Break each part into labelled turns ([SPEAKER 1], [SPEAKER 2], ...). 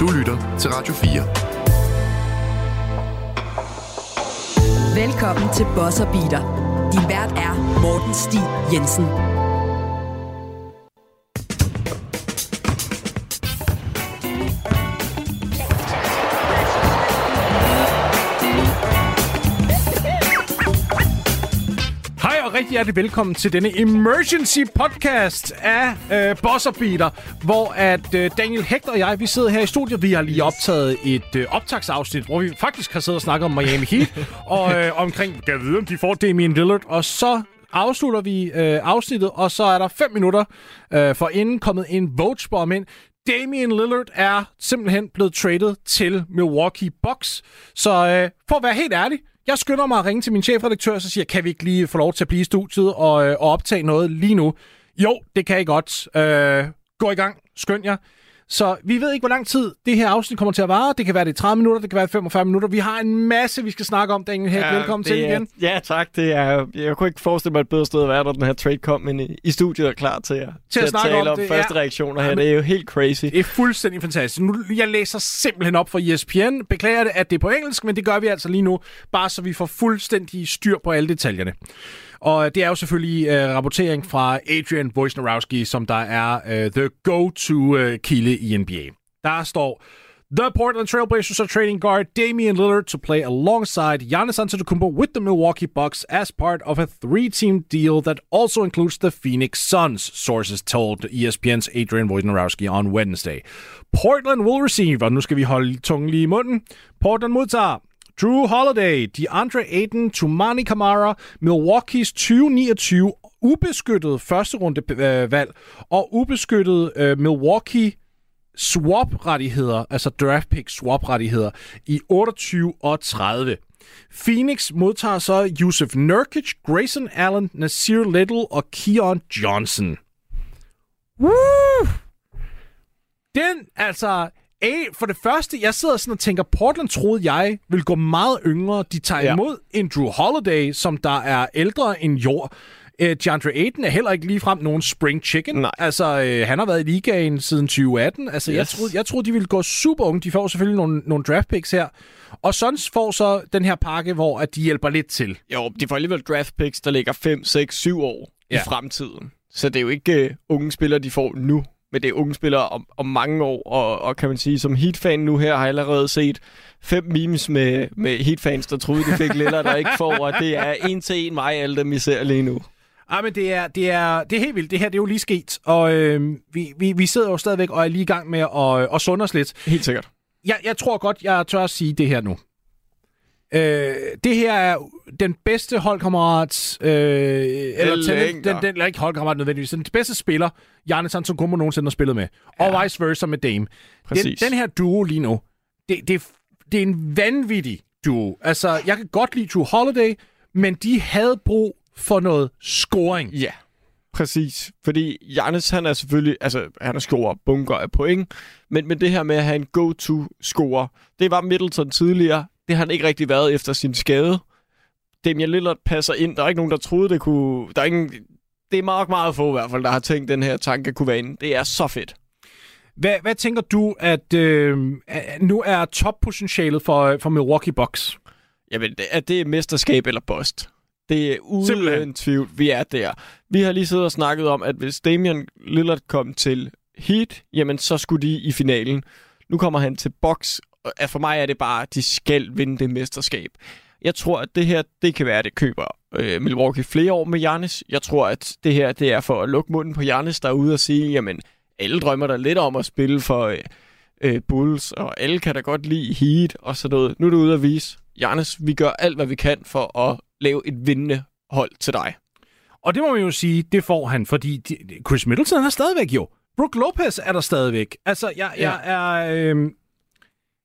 [SPEAKER 1] Du lytter til Radio
[SPEAKER 2] 4. Velkommen til Bosser Beater. Din vært er Morten Stig Jensen.
[SPEAKER 3] Rigtig hjertelig velkommen til denne emergency podcast af øh, Bosser Beater, hvor at øh, Daniel Hector og jeg, vi sidder her i studiet. Vi har lige optaget et øh, optagsafsnit, hvor vi faktisk har siddet og snakket om Miami Heat, og øh, omkring, kan vide, om de får Damian Lillard, og så afslutter vi øh, afsnittet, og så er der 5 minutter øh, for inden kommet en votesbomb ind. Damian Lillard er simpelthen blevet traded til Milwaukee Bucks. Så øh, for at være helt ærlig, jeg skynder mig at ringe til min chefredaktør, og så siger kan vi ikke lige få lov til at blive i studiet og, øh, og optage noget lige nu? Jo, det kan I godt. Øh, gå i gang. Skynd jer. Så vi ved ikke, hvor lang tid det her afsnit kommer til at vare. Det kan være det 30 minutter, det kan være 45 minutter. Vi har en masse, vi skal snakke om, Daniel Hæk. Ja, Velkommen til
[SPEAKER 4] er,
[SPEAKER 3] igen.
[SPEAKER 4] Ja, tak. Det er, jeg kunne ikke forestille mig et bedre sted at være, når den her trade kom, men i, i studiet er klar til at, til
[SPEAKER 3] til at,
[SPEAKER 4] at
[SPEAKER 3] snakke
[SPEAKER 4] tale
[SPEAKER 3] om,
[SPEAKER 4] om
[SPEAKER 3] det.
[SPEAKER 4] første
[SPEAKER 3] ja.
[SPEAKER 4] reaktioner her. Det er jo helt crazy.
[SPEAKER 3] Det er fuldstændig fantastisk. Nu, jeg læser simpelthen op for ESPN. Beklager det, at det er på engelsk, men det gør vi altså lige nu, bare så vi får fuldstændig styr på alle detaljerne. Og det er jo selvfølgelig uh, rapportering fra Adrian Wojnarowski, som der er uh, the go-to-kilde øh, uh, i NBA. Der står, The Portland Trailblazers are trading guard Damian Lillard to play alongside Giannis Antetokounmpo with the Milwaukee Bucks as part of a three-team deal that also includes the Phoenix Suns, sources told ESPN's Adrian Wojnarowski on Wednesday. Portland will receive, og nu skal vi holde tungen lige i munden, Portland modtager Drew Holiday, DeAndre Ayton, Tumani Kamara, Milwaukees 2029 ubeskyttet første runde øh, valg og ubeskyttet øh, Milwaukee swap-rettigheder, altså draft pick swap-rettigheder, i 28 og 30. Phoenix modtager så Yusuf Nurkic, Grayson Allen, Nasir Little og Keon Johnson. Woo! Den, altså... A, for det første, jeg sidder sådan og tænker, Portland troede jeg vil gå meget yngre. De tager
[SPEAKER 4] Ja.
[SPEAKER 3] imod en Drew Holiday, som der er ældre end jord. Uh, DeAndre Ayton er heller ikke ligefrem nogen spring chicken.
[SPEAKER 4] Nej.
[SPEAKER 3] Altså, uh, han har været i ligaen siden 2018. Altså, yes. jeg, troede, jeg troede, de ville gå super unge. De får selvfølgelig nogle, nogle draft picks her. Og Suns får så den her pakke, hvor at de hjælper lidt til.
[SPEAKER 4] Jo, de får alligevel draft picks, der ligger 5, 6, 7 år ja. I fremtiden. Så det er jo ikke uh, unge spillere, de får nu, men det er unge spillere om, om mange år. Og, og kan man sige, som Heat-fan nu her, har jeg allerede set fem memes med, med Heat-fans, der troede, de fik Lillard, der ikke får. Og det er en til en mig, alle dem, vi ser lige nu.
[SPEAKER 3] Ej, men det er, det, er, det er helt vildt. Det her det er jo lige sket. Og øh, vi, vi, vi sidder jo stadigvæk og er lige i gang med at, at sunde os lidt.
[SPEAKER 4] Helt sikkert.
[SPEAKER 3] Jeg, jeg tror godt, jeg tør at sige det her nu. Øh, det her er den bedste holdkammerat, øh, eller, den, den, eller ikke holdkammerat nødvendigvis, den bedste spiller, Giannis Antetokounmpo nogensinde har spillet med. Ja. Og vice versa med Dame. Den,
[SPEAKER 4] Præcis.
[SPEAKER 3] den her duo lige nu, det, det, det er en vanvittig duo. Altså, jeg kan godt lide Drew Holiday, men de havde brug for noget scoring.
[SPEAKER 4] Ja, præcis. Fordi Giannis, han er selvfølgelig, altså han er scorer bunker af point, men, men det her med at have en go-to-scorer, det var Middleton tidligere, det har han ikke rigtig været efter sin skade. Damian Lillard passer ind, der er ikke nogen, der troede, det kunne... Der er ingen, det er meget, meget få i hvert fald, der har tænkt, den her tanke kunne være inde. Det er så fedt.
[SPEAKER 3] Hvad, hvad tænker du, at øh, nu er toppotentialet for, for Milwaukee Bucks?
[SPEAKER 4] Jamen, det er det mesterskab eller bust. Det er uden
[SPEAKER 3] Simpelthen.
[SPEAKER 4] tvivl, vi er der. Vi har lige siddet og snakket om, at hvis Damian Lillard kom til Heat, jamen så skulle de i finalen. Nu kommer han til Box, og at for mig er det bare, at de skal vinde det mesterskab. Jeg tror, at det her, det kan være, at det køber øh, Milwaukee flere år med Giannis. Jeg tror, at det her, det er for at lukke munden på Giannis, der er ude og sige, jamen, alle drømmer der lidt om at spille for øh, øh, Bulls, og alle kan da godt lide Heat og sådan noget. Nu er du ude at vise, Giannis, vi gør alt, hvad vi kan for at lave et vindende hold til dig.
[SPEAKER 3] Og det må man jo sige, det får han, fordi de, Chris Middleton er stadigvæk jo. Brook Lopez er der stadigvæk. Altså, jeg,
[SPEAKER 4] Ja.
[SPEAKER 3] jeg er... Øh,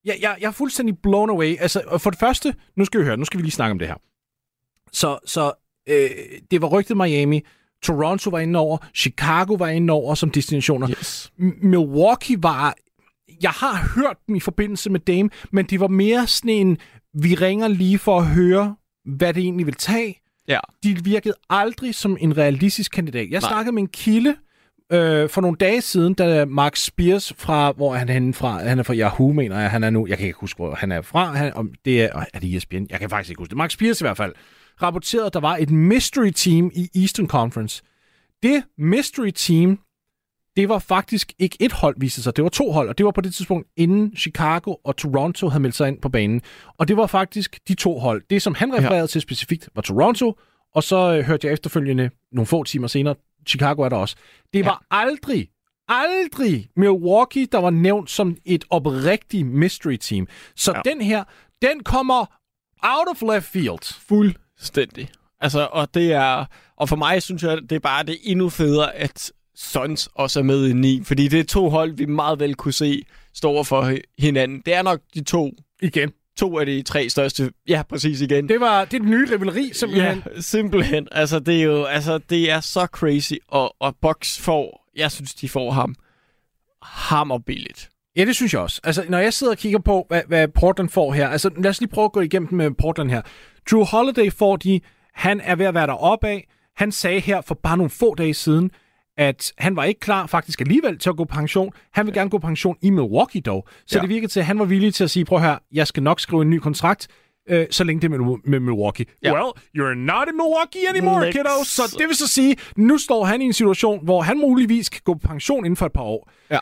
[SPEAKER 3] jeg, jeg, jeg er fuldstændig blown away. Altså, for det første, nu skal vi høre, nu skal vi lige snakke om det her. Så, så øh, det var rygtet Miami, Toronto var inde over, Chicago var inde over som destinationer.
[SPEAKER 4] Yes.
[SPEAKER 3] M- Milwaukee var... Jeg har hørt dem i forbindelse med Dame, men det var mere sådan en, vi ringer lige for at høre, hvad det egentlig vil tage.
[SPEAKER 4] Ja.
[SPEAKER 3] De virkede aldrig som en realistisk kandidat. Jeg
[SPEAKER 4] Nej.
[SPEAKER 3] snakkede med en kilde, øh, for nogle dage siden, da Mark Spears fra, hvor han er henne fra, han er fra Yahoo, mener jeg, han er nu, jeg kan ikke huske, hvor han er fra, han, om det er, er det ESPN? Jeg kan faktisk ikke huske det. Mark Spears i hvert fald, rapporterede, at der var et mystery team i Eastern Conference. Det mystery team, det var faktisk ikke et hold, viste sig. Det var to hold, og det var på det tidspunkt, inden Chicago og Toronto havde meldt sig ind på banen. Og det var faktisk de to hold. Det, som han refererede ja. til specifikt, var Toronto, og så øh, hørte jeg efterfølgende nogle få timer senere, Chicago er der også. Det ja. var aldrig, aldrig Milwaukee, der var nævnt som et oprigtigt mystery team. Så ja. den her, den kommer out of left field.
[SPEAKER 4] Fuldstændig. Altså, og det er, og for mig synes jeg, det er bare det endnu federe, at Suns også er med i 9, fordi det er to hold, vi meget vel kunne se stå for hinanden. Det er nok de to.
[SPEAKER 3] Igen.
[SPEAKER 4] To af de tre største. Ja, præcis igen.
[SPEAKER 3] Det var det nye rivaleri, simpelthen.
[SPEAKER 4] Ja, simpelthen. Altså, det er jo altså, det er så crazy, og, og Bucks får, jeg synes, de får ham hammerbilligt.
[SPEAKER 3] Ja, det synes jeg også. Altså, når jeg sidder og kigger på, hvad, hvad Portland får her, altså lad os lige prøve at gå igennem med Portland her. Drew Holiday får de, han er ved at være deroppe af. Han sagde her for bare nogle få dage siden, at han var ikke klar faktisk alligevel til at gå pension. Han vil gerne gå pension i Milwaukee dog. Så ja. det virkede til, at han var villig til at sige, prøv her, jeg skal nok skrive en ny kontrakt, øh, så længe det er med, med Milwaukee. Ja. Well, you're not in Milwaukee anymore, Next. kiddo. Så det vil så sige, nu står han i en situation, hvor han muligvis kan gå på pension inden for et par år.
[SPEAKER 4] Ja.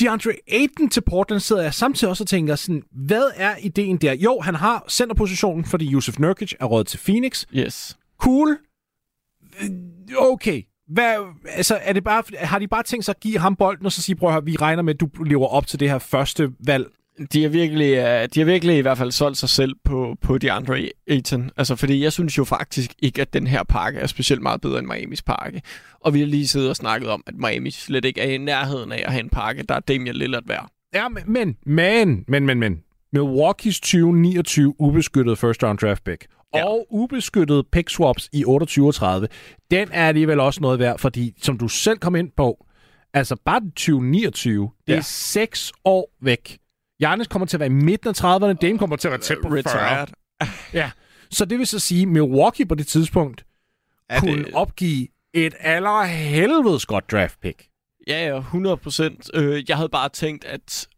[SPEAKER 3] DeAndre Ayton til Portland sidder jeg samtidig også og tænker sådan, hvad er ideen der? Jo, han har centerpositionen, fordi Yusuf Nurkic er råd til Phoenix.
[SPEAKER 4] Yes.
[SPEAKER 3] Cool. Okay, hvad, altså, er det bare, har de bare tænkt sig at give ham bolden, og så sige, prøv at høre, vi regner med, at du lever op til det her første valg?
[SPEAKER 4] De har virkelig, uh, de har virkelig i hvert fald solgt sig selv på, på de andre Ayton. Altså, fordi jeg synes jo faktisk ikke, at den her pakke er specielt meget bedre end Miamis pakke. Og vi har lige siddet og snakket om, at Miami slet ikke er i nærheden af at have en pakke, der er Damian Lillard værd.
[SPEAKER 3] Ja, men, men, men, men, men, men. Milwaukee's 2029 ubeskyttet first round draft pick ja. og ubeskyttede pick swaps i 28 30, den er alligevel også noget værd, fordi som du selv kom ind på, altså bare 2029, det ja. er seks år væk. Jarnes kommer til at være i midten af 30'erne, Dame kommer til at være tæt på 40. Retired. ja, så det vil så sige, Milwaukee på det tidspunkt er kunne det... opgive et allerhelvedes godt draft pick.
[SPEAKER 4] Ja, ja, 100 procent. Øh, jeg havde bare tænkt, at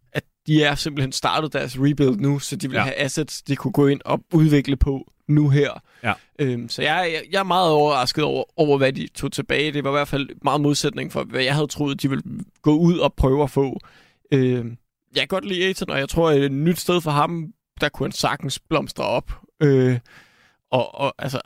[SPEAKER 4] de er simpelthen startet deres rebuild nu, så de vil ja. have assets, de kunne gå ind og udvikle på nu her.
[SPEAKER 3] Ja.
[SPEAKER 4] Øhm, så jeg, jeg er meget overrasket over, over, hvad de tog tilbage. Det var i hvert fald meget modsætning for, hvad jeg havde troet, de ville gå ud og prøve at få. Øhm, jeg kan godt lide Aiton, og jeg tror, at et nyt sted for ham, der kunne han sagtens blomstre op. Øh, og, og altså,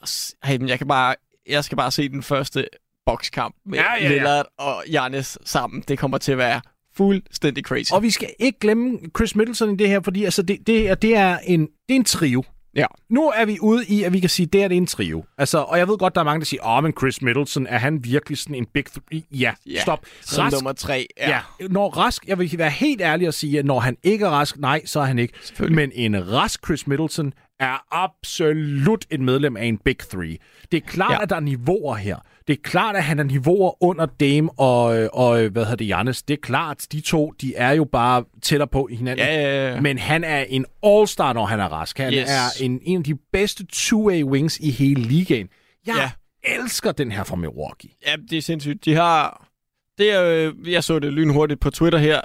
[SPEAKER 4] jeg kan bare, jeg skal bare se den første bokskamp med ja, ja, ja. Lillard og Janis sammen. Det kommer til at være fuldstændig crazy.
[SPEAKER 3] Og vi skal ikke glemme Chris Middleton i det her, fordi altså, det, det, det, er en, det er en trio.
[SPEAKER 4] Ja.
[SPEAKER 3] Nu er vi ude i, at vi kan sige, at det er en trio. Altså, og jeg ved godt, der er mange, der siger, åh, oh, men Chris Middleton, er han virkelig sådan en big three? Ja, ja stop.
[SPEAKER 4] Som rask, nummer tre, ja. ja.
[SPEAKER 3] Når rask, jeg vil være helt ærlig og sige, at når han ikke er rask, nej, så er han ikke. Men en rask Chris Middleton er absolut et medlem af en big three. Det er klart, ja. at der er niveauer her. Det er klart, at han er niveauer under Dame og, og hvad hedder det, Jannes. Det er klart, de to, de er jo bare tættere på hinanden.
[SPEAKER 4] Ja, ja, ja.
[SPEAKER 3] Men han er en all-star, når han er rask. Han yes. er en, en af de bedste two-way wings i hele ligaen. Jeg ja. elsker den her fra Milwaukee.
[SPEAKER 4] Ja, det er sindssygt. De har... Det er, øh, jeg så det lynhurtigt på Twitter her.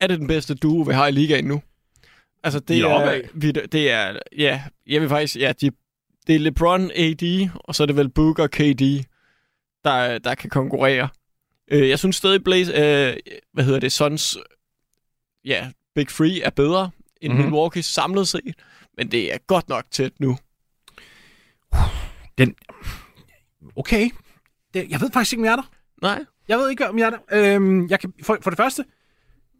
[SPEAKER 4] Er det den bedste duo, vi har i ligaen nu? Altså, det
[SPEAKER 3] de
[SPEAKER 4] er, vi, det er, ja, jeg vil faktisk, ja, de det er LeBron, AD, og så er det vel Booker, KD, der, der kan konkurrere. Øh, jeg synes stadig, Blaze, øh, hvad hedder det, Suns, ja, Big Free er bedre end mm-hmm. Milwaukee samlet set, men det er godt nok tæt nu.
[SPEAKER 3] Den, okay. Det, jeg ved faktisk ikke, om jeg er der.
[SPEAKER 4] Nej.
[SPEAKER 3] Jeg ved ikke, om jeg er der. Øhm, jeg kan, for, for det første,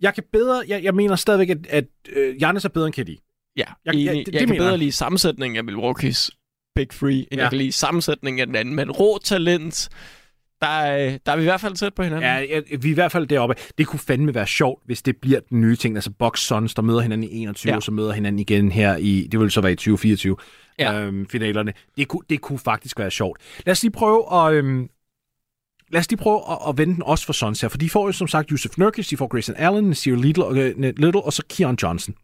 [SPEAKER 3] jeg kan bedre, jeg, jeg mener stadigvæk, at, at uh, Giannis er bedre end KD.
[SPEAKER 4] Ja, jeg, jeg, det, jeg det kan mener. bedre lide sammensætningen af Milwaukee's Big Free, end ja. jeg kan lide sammensætningen af den anden. Men rå talent, der er, der er vi i hvert fald tæt på hinanden.
[SPEAKER 3] Ja, ja, vi er i hvert fald deroppe. Det kunne fandme være sjovt, hvis det bliver den nye ting. Altså Box Sons, der møder hinanden i 21, ja. og så møder hinanden igen her i, det vil så være i 2024, ja. øhm, finalerne. Det kunne, det kunne faktisk være sjovt. Lad os lige prøve at... Øhm, lad os lige prøve at, at vende den også for Sons her, for de får jo som sagt Yusuf Nurkic, de får Grayson Allen, Nasir Little, og, uh, Little, og så Keon Johnson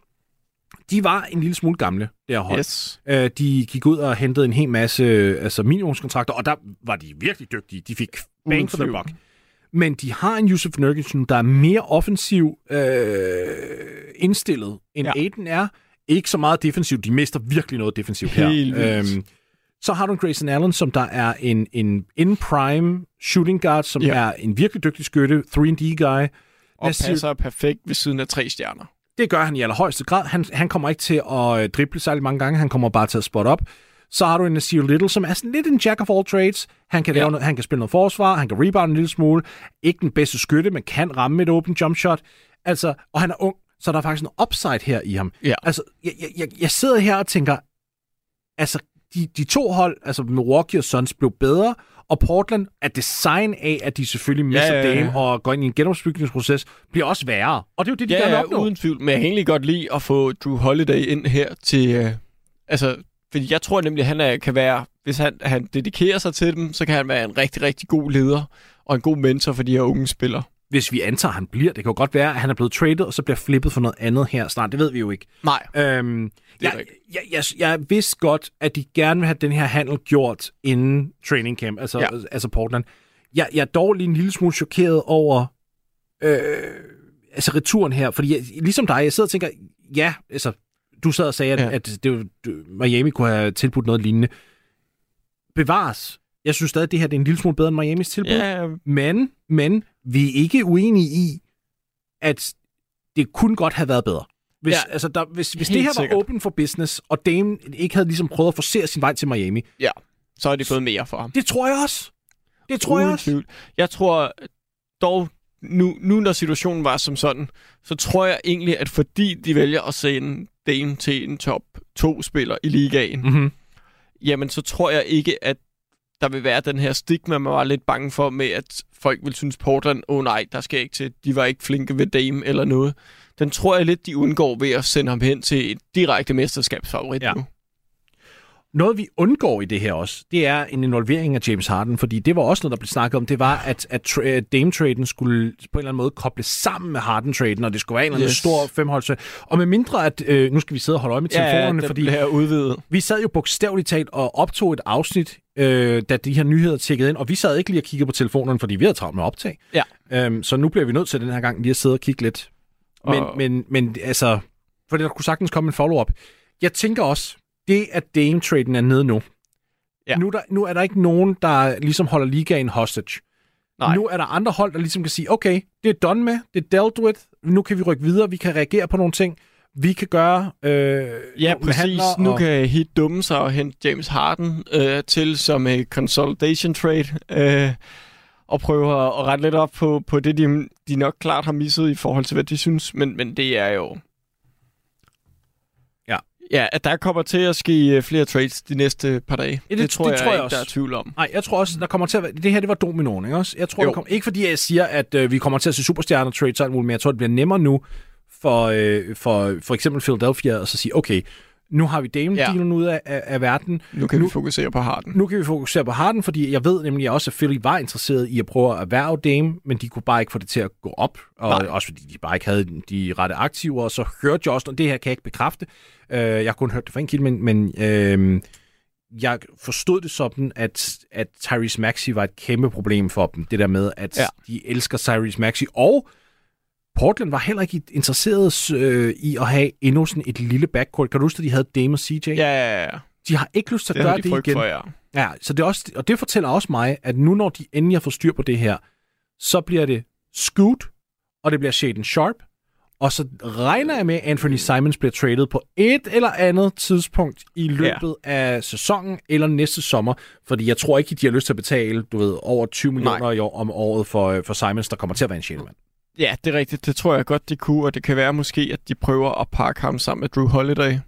[SPEAKER 3] de var en lille smule gamle, der hold.
[SPEAKER 4] Yes.
[SPEAKER 3] Øh, de gik ud og hentede en hel masse altså minimumskontrakter, og der var de virkelig dygtige. De fik bang for the buck. Men de har en Yusuf Nurkic, der er mere offensiv øh, indstillet, end ja. Aiden er. Ikke så meget defensiv. De mister virkelig noget defensivt her.
[SPEAKER 4] Helt vildt.
[SPEAKER 3] Øhm, så har du en Grayson Allen, som der er en, en in-prime shooting guard, som
[SPEAKER 4] Ja.
[SPEAKER 3] er en virkelig dygtig skytte, 3D-guy.
[SPEAKER 4] Og passer perfekt ved siden af tre stjerner.
[SPEAKER 3] Det gør han i allerhøjeste grad. Han, han kommer ikke til at øh, drible særlig mange gange. Han kommer bare til at spot op. Så har du en Nasir Little, som er sådan lidt en jack of all trades. Han kan, lave
[SPEAKER 4] Ja.
[SPEAKER 3] noget, han kan spille noget forsvar, han kan rebound en lille smule. Ikke den bedste skytte, men kan ramme et åbent jump shot. Altså, og han er ung, så der er faktisk en upside her i ham.
[SPEAKER 4] Ja.
[SPEAKER 3] Altså, jeg, jeg- jeg, jeg sidder her og tænker, altså, de, de to hold, altså Milwaukee og Suns, blev bedre, og Portland er design af, at de selvfølgelig mister
[SPEAKER 4] ja, ja.
[SPEAKER 3] Dame og går ind i en genopbygningsproces, bliver også værre. Og det er jo det, de
[SPEAKER 4] Ja,
[SPEAKER 3] gerne
[SPEAKER 4] ja,
[SPEAKER 3] opnå.
[SPEAKER 4] uden tvivl. Men jeg kan egentlig godt lide at få Drew Holiday ind her til... Øh, altså, fordi jeg tror nemlig, at han er, kan være... Hvis han, han dedikerer sig til dem, så kan han være en rigtig, rigtig god leder og en god mentor for de her unge spillere.
[SPEAKER 3] Hvis vi antager, at han bliver. Det kan jo godt være, at han er blevet traded, og så bliver flippet for noget andet her snart. Det ved vi jo ikke.
[SPEAKER 4] Nej.
[SPEAKER 3] Øhm,
[SPEAKER 4] er
[SPEAKER 3] jeg, jeg, jeg, jeg vidste godt, at de gerne vil have den her handel gjort inden training camp, altså,
[SPEAKER 4] Ja.
[SPEAKER 3] altså Portland. Jeg, jeg er dog lige en lille smule chokeret over øh, altså returen her, fordi jeg, ligesom dig, jeg sidder og tænker, ja, altså, du sad og sagde, at,
[SPEAKER 4] Ja.
[SPEAKER 3] at det, Miami kunne have tilbudt noget lignende. Bevares. Jeg synes stadig, at det her det er en lille smule bedre end Miamis tilbud.
[SPEAKER 4] Ja,
[SPEAKER 3] Men, men vi er ikke uenige i, at det kunne godt have været bedre. Hvis,
[SPEAKER 4] Ja,
[SPEAKER 3] ja, altså der, hvis, hvis det her var
[SPEAKER 4] sikkert.
[SPEAKER 3] open for business, og Dame ikke havde ligesom prøvet at forsere sin vej til Miami,
[SPEAKER 4] så har de fået mere for ham.
[SPEAKER 3] det tror jeg også. Det tror jeg
[SPEAKER 4] Uden
[SPEAKER 3] også.
[SPEAKER 4] tvivl. Jeg tror dog, nu, nu når situationen var som sådan, så tror jeg egentlig, at fordi de vælger at sende Dame til en top 2-spiller i ligaen,
[SPEAKER 3] Mm-hmm.
[SPEAKER 4] jamen så tror jeg ikke, at der vil være den her stigma, man var lidt bange for med, at folk vil synes Portland, åh oh, nej, der skal jeg ikke til, de var ikke flinke ved Dame eller noget. Den tror jeg lidt, de undgår ved at sende ham hen til et direkte mesterskabsfavorit
[SPEAKER 3] Ja.
[SPEAKER 4] nu.
[SPEAKER 3] Noget, vi undgår i det her også, det er en involvering af James Harden, fordi det var også noget, der blev snakket om, det var, at, at tra- Dame-traden skulle på en eller anden måde kobles sammen med Harden-traden, og det skulle være en eller anden
[SPEAKER 4] Yes.
[SPEAKER 3] stor femholds. Og med mindre, at øh, nu skal vi sidde og holde øje med telefonerne,
[SPEAKER 4] den
[SPEAKER 3] fordi
[SPEAKER 4] bliver udvidet.
[SPEAKER 3] Vi sad jo bogstaveligt talt og optog et afsnit, øh, da de her nyheder tjekkede ind, og vi sad ikke lige og kiggede på telefonerne, fordi vi havde travlt med optag.
[SPEAKER 4] Ja.
[SPEAKER 3] Øhm, så nu bliver vi nødt til den her gang lige at sidde og kigge lidt. Men,
[SPEAKER 4] Og-
[SPEAKER 3] men, men altså, for der kunne sagtens komme en follow-up. Jeg tænker også, det at Dame-traden er nede nu,
[SPEAKER 4] Ja.
[SPEAKER 3] nu, er der, nu er der ikke nogen, der ligesom holder ligaen hostage.
[SPEAKER 4] Nej.
[SPEAKER 3] Nu er der andre hold, der ligesom kan sige, okay, det er done med, det er dealt with, nu kan vi rykke videre, vi kan reagere på nogle ting, vi kan gøre øh,
[SPEAKER 4] Ja, præcis. Nu
[SPEAKER 3] og-
[SPEAKER 4] kan Heat dumme sig og hente James Harden øh, til som en consolidation trade. Øh, og prøve at rette lidt op på, på det, de, de nok klart har misset i forhold til, hvad de synes. Men, men det er jo...
[SPEAKER 3] Ja.
[SPEAKER 4] Ja, at der kommer til at ske øh, flere trades de næste par dage.
[SPEAKER 3] det-
[SPEAKER 4] det, tror
[SPEAKER 3] det
[SPEAKER 4] jeg,
[SPEAKER 3] tror jeg
[SPEAKER 4] ikke,
[SPEAKER 3] også.
[SPEAKER 4] der er tvivl om.
[SPEAKER 3] Nej, jeg tror også, der kommer til at være... Det her, det var dominoen, ikke også? Jeg tror, der kommer, ikke fordi jeg siger, at øh, vi kommer til at se superstjerner trades og alt muligt, men jeg tror, det bliver nemmere nu for, øh, for, for eksempel Philadelphia at så sige, okay, nu har vi Dame-dealen ja. ud af, af, af verden.
[SPEAKER 4] Nu kan
[SPEAKER 3] Nu-
[SPEAKER 4] vi fokusere på Harden.
[SPEAKER 3] Nu kan vi fokusere på Harden, fordi jeg ved nemlig også, at Philly var interesseret i at prøve at erhverve Dame, men de kunne bare ikke få det til at gå op. Og
[SPEAKER 4] Nej.
[SPEAKER 3] også fordi de bare ikke havde de rette aktiver. Og så hørte jeg også, og det her kan jeg ikke bekræfte, øh, jeg har kun hørt det fra en kilde, men, men øh, jeg forstod det sådan, at, at Tyrese Maxey var et kæmpe problem for dem. Det der med, at
[SPEAKER 4] Ja.
[SPEAKER 3] de elsker Tyrese Maxey. Og Portland var heller ikke interesseret øh, i at have endnu sådan et lille backcourt. Kan du huske, at de havde Dame og CJ?
[SPEAKER 4] Ja, ja, ja.
[SPEAKER 3] De har ikke lyst til at
[SPEAKER 4] Det
[SPEAKER 3] gøre
[SPEAKER 4] de
[SPEAKER 3] det igen.
[SPEAKER 4] for, ja.
[SPEAKER 3] Ja, så det også, og det fortæller også mig, at nu når de endelig har fået styr på det her, så bliver det Scoot, og det bliver Shaden Sharp, og så regner jeg med, at Anthony Simons bliver traded på et eller andet tidspunkt i løbet ja. af sæsonen eller næste sommer, fordi jeg tror ikke, de har lyst til at betale, du ved, over 20 millioner i år, om året for, øh, for Simons, der kommer til at være en sjælemand.
[SPEAKER 4] Ja, det er rigtigt. Det tror jeg godt, de kunne, og det kan være måske, at de prøver at pakke ham sammen med Drew Holiday.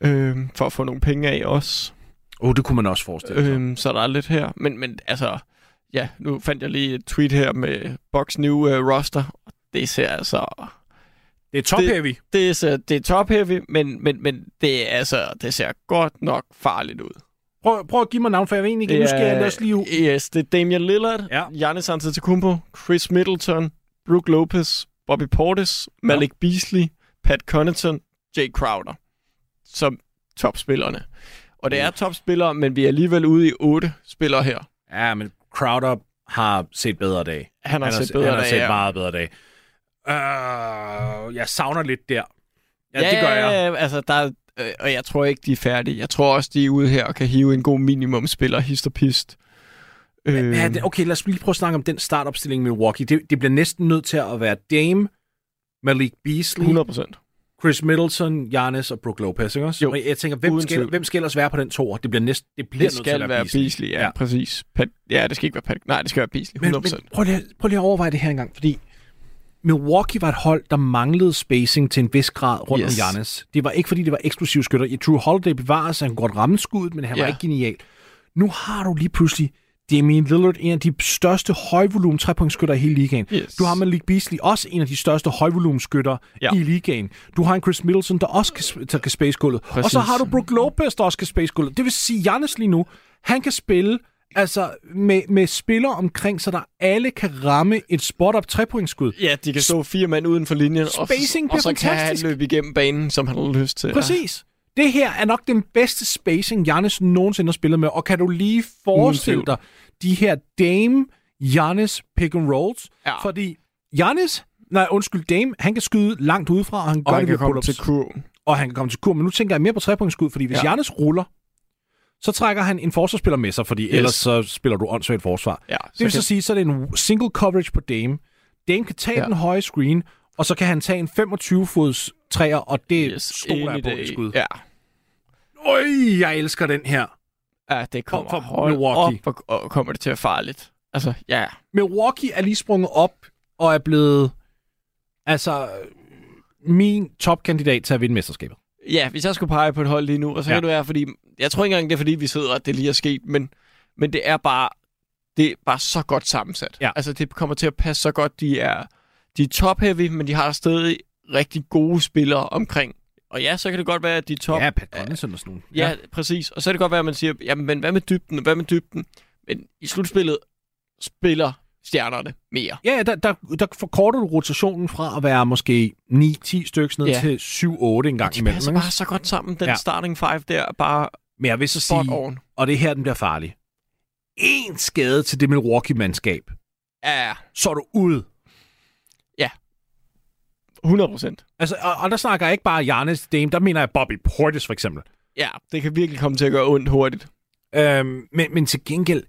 [SPEAKER 4] Øhm, for at få nogle penge af også.
[SPEAKER 3] Åh, oh, det kunne man også forestille sig.
[SPEAKER 4] Øhm, så der er lidt her. Men, men altså, ja, nu fandt jeg lige et tweet her med Bucks new uh, roster. Det ser altså...
[SPEAKER 3] Det er top-heavy.
[SPEAKER 4] Det, ser, det er top heavy, men, men, men det, er, altså, det ser godt nok farligt ud.
[SPEAKER 3] Prøv, prøv at give mig navn, for jeg ved egentlig ikke, nu skal jeg også lige...
[SPEAKER 4] Yes, det er Damian Lillard,
[SPEAKER 3] Ja.
[SPEAKER 4] Giannis Antetokounmpo, Chris Middleton, Brook Lopez, Bobby Portis, Malik Beasley, Pat Connaughton, Jay Crowder som topspillerne. Og det er topspillere, men vi er alligevel ude i otte spillere her.
[SPEAKER 3] Ja, men Crowder har set bedre dage.
[SPEAKER 4] Han har set bedre
[SPEAKER 3] han har set
[SPEAKER 4] ja.
[SPEAKER 3] meget bedre dage. Uh, jeg savner lidt der. Ja, ja, det gør jeg.
[SPEAKER 4] Ja, altså, der, er- øh, og jeg tror ikke, de er færdige. Jeg tror også, de er ude her og kan hive en god minimumspiller, hist og pist. Øh,
[SPEAKER 3] det, okay, lad os lige prøve at snakke om den startopstilling med Milwaukee. Det, det bliver næsten nødt til at være Dame, Malik Beasley,
[SPEAKER 4] 100 procent.
[SPEAKER 3] Chris Middleton, Giannis og Brook Lopez, ikke også?
[SPEAKER 4] Jo.
[SPEAKER 3] Og jeg tænker, hvem skal,
[SPEAKER 4] tvivl.
[SPEAKER 3] hvem skal ellers være på den to? Det bliver, næsten, det bliver
[SPEAKER 4] Det
[SPEAKER 3] nødt til at være
[SPEAKER 4] være
[SPEAKER 3] Beasley.
[SPEAKER 4] Beasley, ja,
[SPEAKER 3] Ja.
[SPEAKER 4] præcis. Pat, ja, det skal ikke være Pat. Nej, det skal være Beasley, 100
[SPEAKER 3] Men,
[SPEAKER 4] procent.
[SPEAKER 3] men prøv, lige, at- prøv lige at overveje det her engang, fordi Milwaukee var et hold, der manglede spacing til en vis grad rundt
[SPEAKER 4] Yes.
[SPEAKER 3] om Giannis. Det var ikke, fordi det var eksplosive skytter. I True Holiday bevares, han godt ramme skuddet, men han var
[SPEAKER 4] Ja.
[SPEAKER 3] ikke genial. Nu har du lige pludselig Damian Lillard, en af de største højvolumen trepointskytter i hele ligaen.
[SPEAKER 4] Yes.
[SPEAKER 3] Du har Malik Beasley, også en af de største højvolumenskytter ja. I ligaen. Du har en Chris Middleton, der også kan, der kan space gulvet. Og så har du Brook Lopez, der også kan space gulvet. Det vil sige, Giannis lige nu, han kan spille altså med, med spillere omkring, så der alle kan ramme et spot-up trepointsskud.
[SPEAKER 4] Ja, de kan stå fire mand uden for linjen, og,
[SPEAKER 3] Spacing
[SPEAKER 4] og så
[SPEAKER 3] bliver
[SPEAKER 4] kan han løbe igennem banen, som han har lyst til.
[SPEAKER 3] Præcis. Det her er nok den bedste spacing, Giannis nogensinde har spillet med. Og kan du lige forestille dig de her Dame Giannis pick and rolls?
[SPEAKER 4] Ja.
[SPEAKER 3] Fordi Giannis, nej undskyld, Dame, han kan skyde langt udefra, og han gør
[SPEAKER 4] Og han
[SPEAKER 3] det
[SPEAKER 4] kan komme til kurven.
[SPEAKER 3] og han kan komme til kur. Men nu tænker jeg mere på trepunktsskud, fordi hvis ja.
[SPEAKER 4] Ja.
[SPEAKER 3] Giannis ruller, så trækker han en forsvarsspiller med sig, fordi yes. ellers så spiller du åndssvagt forsvar.
[SPEAKER 4] Ja,
[SPEAKER 3] Det vil
[SPEAKER 4] kan-
[SPEAKER 3] så sige, så er det en single coverage på Dame. Dame kan tage. Ja. den høje screen, og så kan han tage en 25-fods træer, og det yes, stoler jeg på et skud.
[SPEAKER 4] Ja.
[SPEAKER 3] Øj, jeg elsker den her.
[SPEAKER 4] ja, det kommer
[SPEAKER 3] for
[SPEAKER 4] hold
[SPEAKER 3] Milwaukee.
[SPEAKER 4] op, og, og kommer det til at være farligt. Altså, ja.
[SPEAKER 3] Milwaukee er lige sprunget op, og er blevet altså min topkandidat til at vinde mesterskabet.
[SPEAKER 4] Ja, hvis jeg skulle pege på et hold lige nu, og så
[SPEAKER 3] Ja.
[SPEAKER 4] kan det være, fordi... Jeg tror ikke engang, det er, fordi vi sidder, at det lige er sket, men, men det er bare... Det er bare så godt sammensat.
[SPEAKER 3] Ja.
[SPEAKER 4] Altså, det kommer til at passe så godt. De er, de er top-heavy, men de har stadig rigtig gode spillere omkring. Og ja, så kan det godt være, at de top...
[SPEAKER 3] Ja, Pat Connaughton og sådan nogle.
[SPEAKER 4] Ja, ja, præcis. Og så kan det godt være, at man siger, jamen, men hvad med dybden, og hvad med dybden? Men i slutspillet spiller stjernerne mere.
[SPEAKER 3] Ja, der, der, der forkorter du rotationen fra at være måske 9-10 stykker ned
[SPEAKER 4] Ja.
[SPEAKER 3] til 7-8 en gang
[SPEAKER 4] De
[SPEAKER 3] imellem.
[SPEAKER 4] passer
[SPEAKER 3] ikke?
[SPEAKER 4] bare så godt sammen. Den
[SPEAKER 3] Ja.
[SPEAKER 4] starting five der er bare
[SPEAKER 3] Men jeg vil så sige,
[SPEAKER 4] on.
[SPEAKER 3] og det er her, den bliver farlig. En skade til det Milwaukee-mandskab,
[SPEAKER 4] Ja,
[SPEAKER 3] så er du ude.
[SPEAKER 4] 100 procent.
[SPEAKER 3] Altså, og, og der snakker jeg ikke bare Giannis Dame, der mener jeg Bobby Portis for eksempel.
[SPEAKER 4] Ja, det kan virkelig komme til at gøre ondt hurtigt.
[SPEAKER 3] Øhm, men, men til gengæld,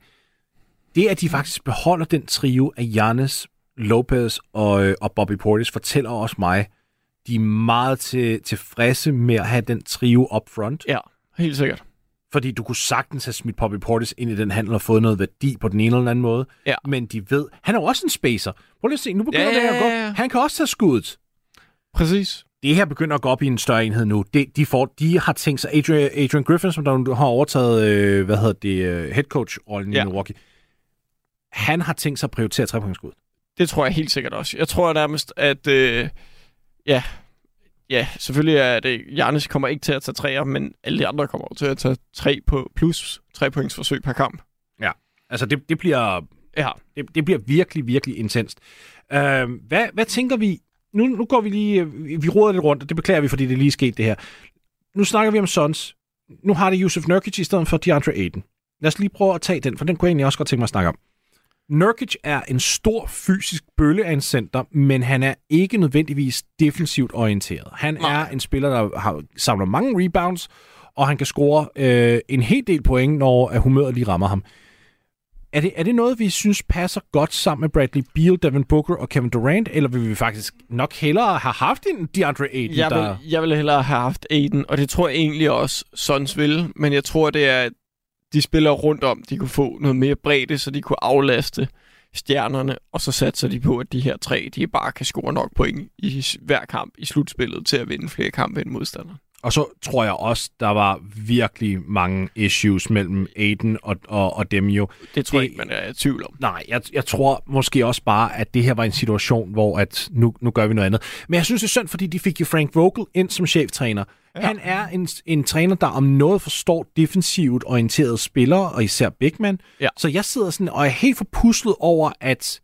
[SPEAKER 3] det at de faktisk beholder den trio af Giannis, Lopez og, øh, og Bobby Portis, fortæller også mig, de er meget til, tilfredse med at have den trio up front.
[SPEAKER 4] Ja, helt sikkert.
[SPEAKER 3] Fordi du kunne sagtens have smidt Bobby Portis ind i den handel og fået noget værdi på den ene eller anden måde.
[SPEAKER 4] Ja.
[SPEAKER 3] Men de ved, han er jo også en spacer. Prøv lige at se, nu begynder
[SPEAKER 4] Ja,
[SPEAKER 3] det at gå. Han kan også tage skuddet.
[SPEAKER 4] Præcis.
[SPEAKER 3] Det her begynder at gå op i en større enhed nu. De, de, får, de har tænkt sig, Adrian, Adrian Griffin, som der har overtaget, øh, hvad hedder det, øh, head coach-rollen ja. i
[SPEAKER 4] Ja.
[SPEAKER 3] Milwaukee, han har tænkt sig at prioritere trepointsskud.
[SPEAKER 4] Det tror jeg helt sikkert også. Jeg tror nærmest, at... Øh, ja, ja, selvfølgelig er det... Giannis kommer ikke til at tage træer, men alle de andre kommer til at tage tre på plus tre points forsøg per kamp.
[SPEAKER 3] Altså, det, det, bliver,
[SPEAKER 4] Ja,
[SPEAKER 3] det, det bliver virkelig, virkelig intenst. Øh, hvad, hvad tænker vi? Nu, nu går vi lige... øh, Vi råder lidt rundt, og det beklager vi, fordi det lige er sket det her. Nu snakker vi om Suns. Nu har det Yusuf Nurkic i stedet for DeAndre Ayton. Lad os lige prøve at tage den, for den kunne jeg egentlig også godt tænke mig at snakke om. Nurkic er en stor fysisk bølle af en center, men han er ikke nødvendigvis defensivt orienteret. Han
[SPEAKER 4] Nej.
[SPEAKER 3] er en spiller, der har, samler mange rebounds, og han kan score øh, en hel del point, når humøret lige rammer ham. Er det, er det noget, vi synes passer godt sammen med Bradley Beal, Devin Booker og Kevin Durant, eller vil vi faktisk nok hellere have haft en DeAndre Ayton,
[SPEAKER 4] jeg
[SPEAKER 3] der...
[SPEAKER 4] vil, jeg vil hellere have haft Aiden, og det tror jeg egentlig også Suns vil, men jeg tror, det er, at de spiller rundt om, de kunne få noget mere bredde, så de kunne aflaste stjernerne, og så satser de på, at de her tre, de bare kan score nok point i hver kamp i slutspillet til at vinde flere kampe end modstanderen.
[SPEAKER 3] Og så tror jeg også, der var virkelig mange issues mellem Aiden og, og, og dem jo.
[SPEAKER 4] Det tror jeg ikke, man er i tvivl om.
[SPEAKER 3] Nej, jeg, jeg tror måske også bare, at det her var en situation, hvor at nu, nu gør vi noget andet. Men jeg synes, det er synd, fordi de fik jo Frank Vogel ind som cheftræner. Ja. Han er en, en træner, der om noget forstår defensivt orienterede spillere, og især Bigman.
[SPEAKER 4] Ja.
[SPEAKER 3] Så jeg sidder sådan og er helt forpuslet over, at,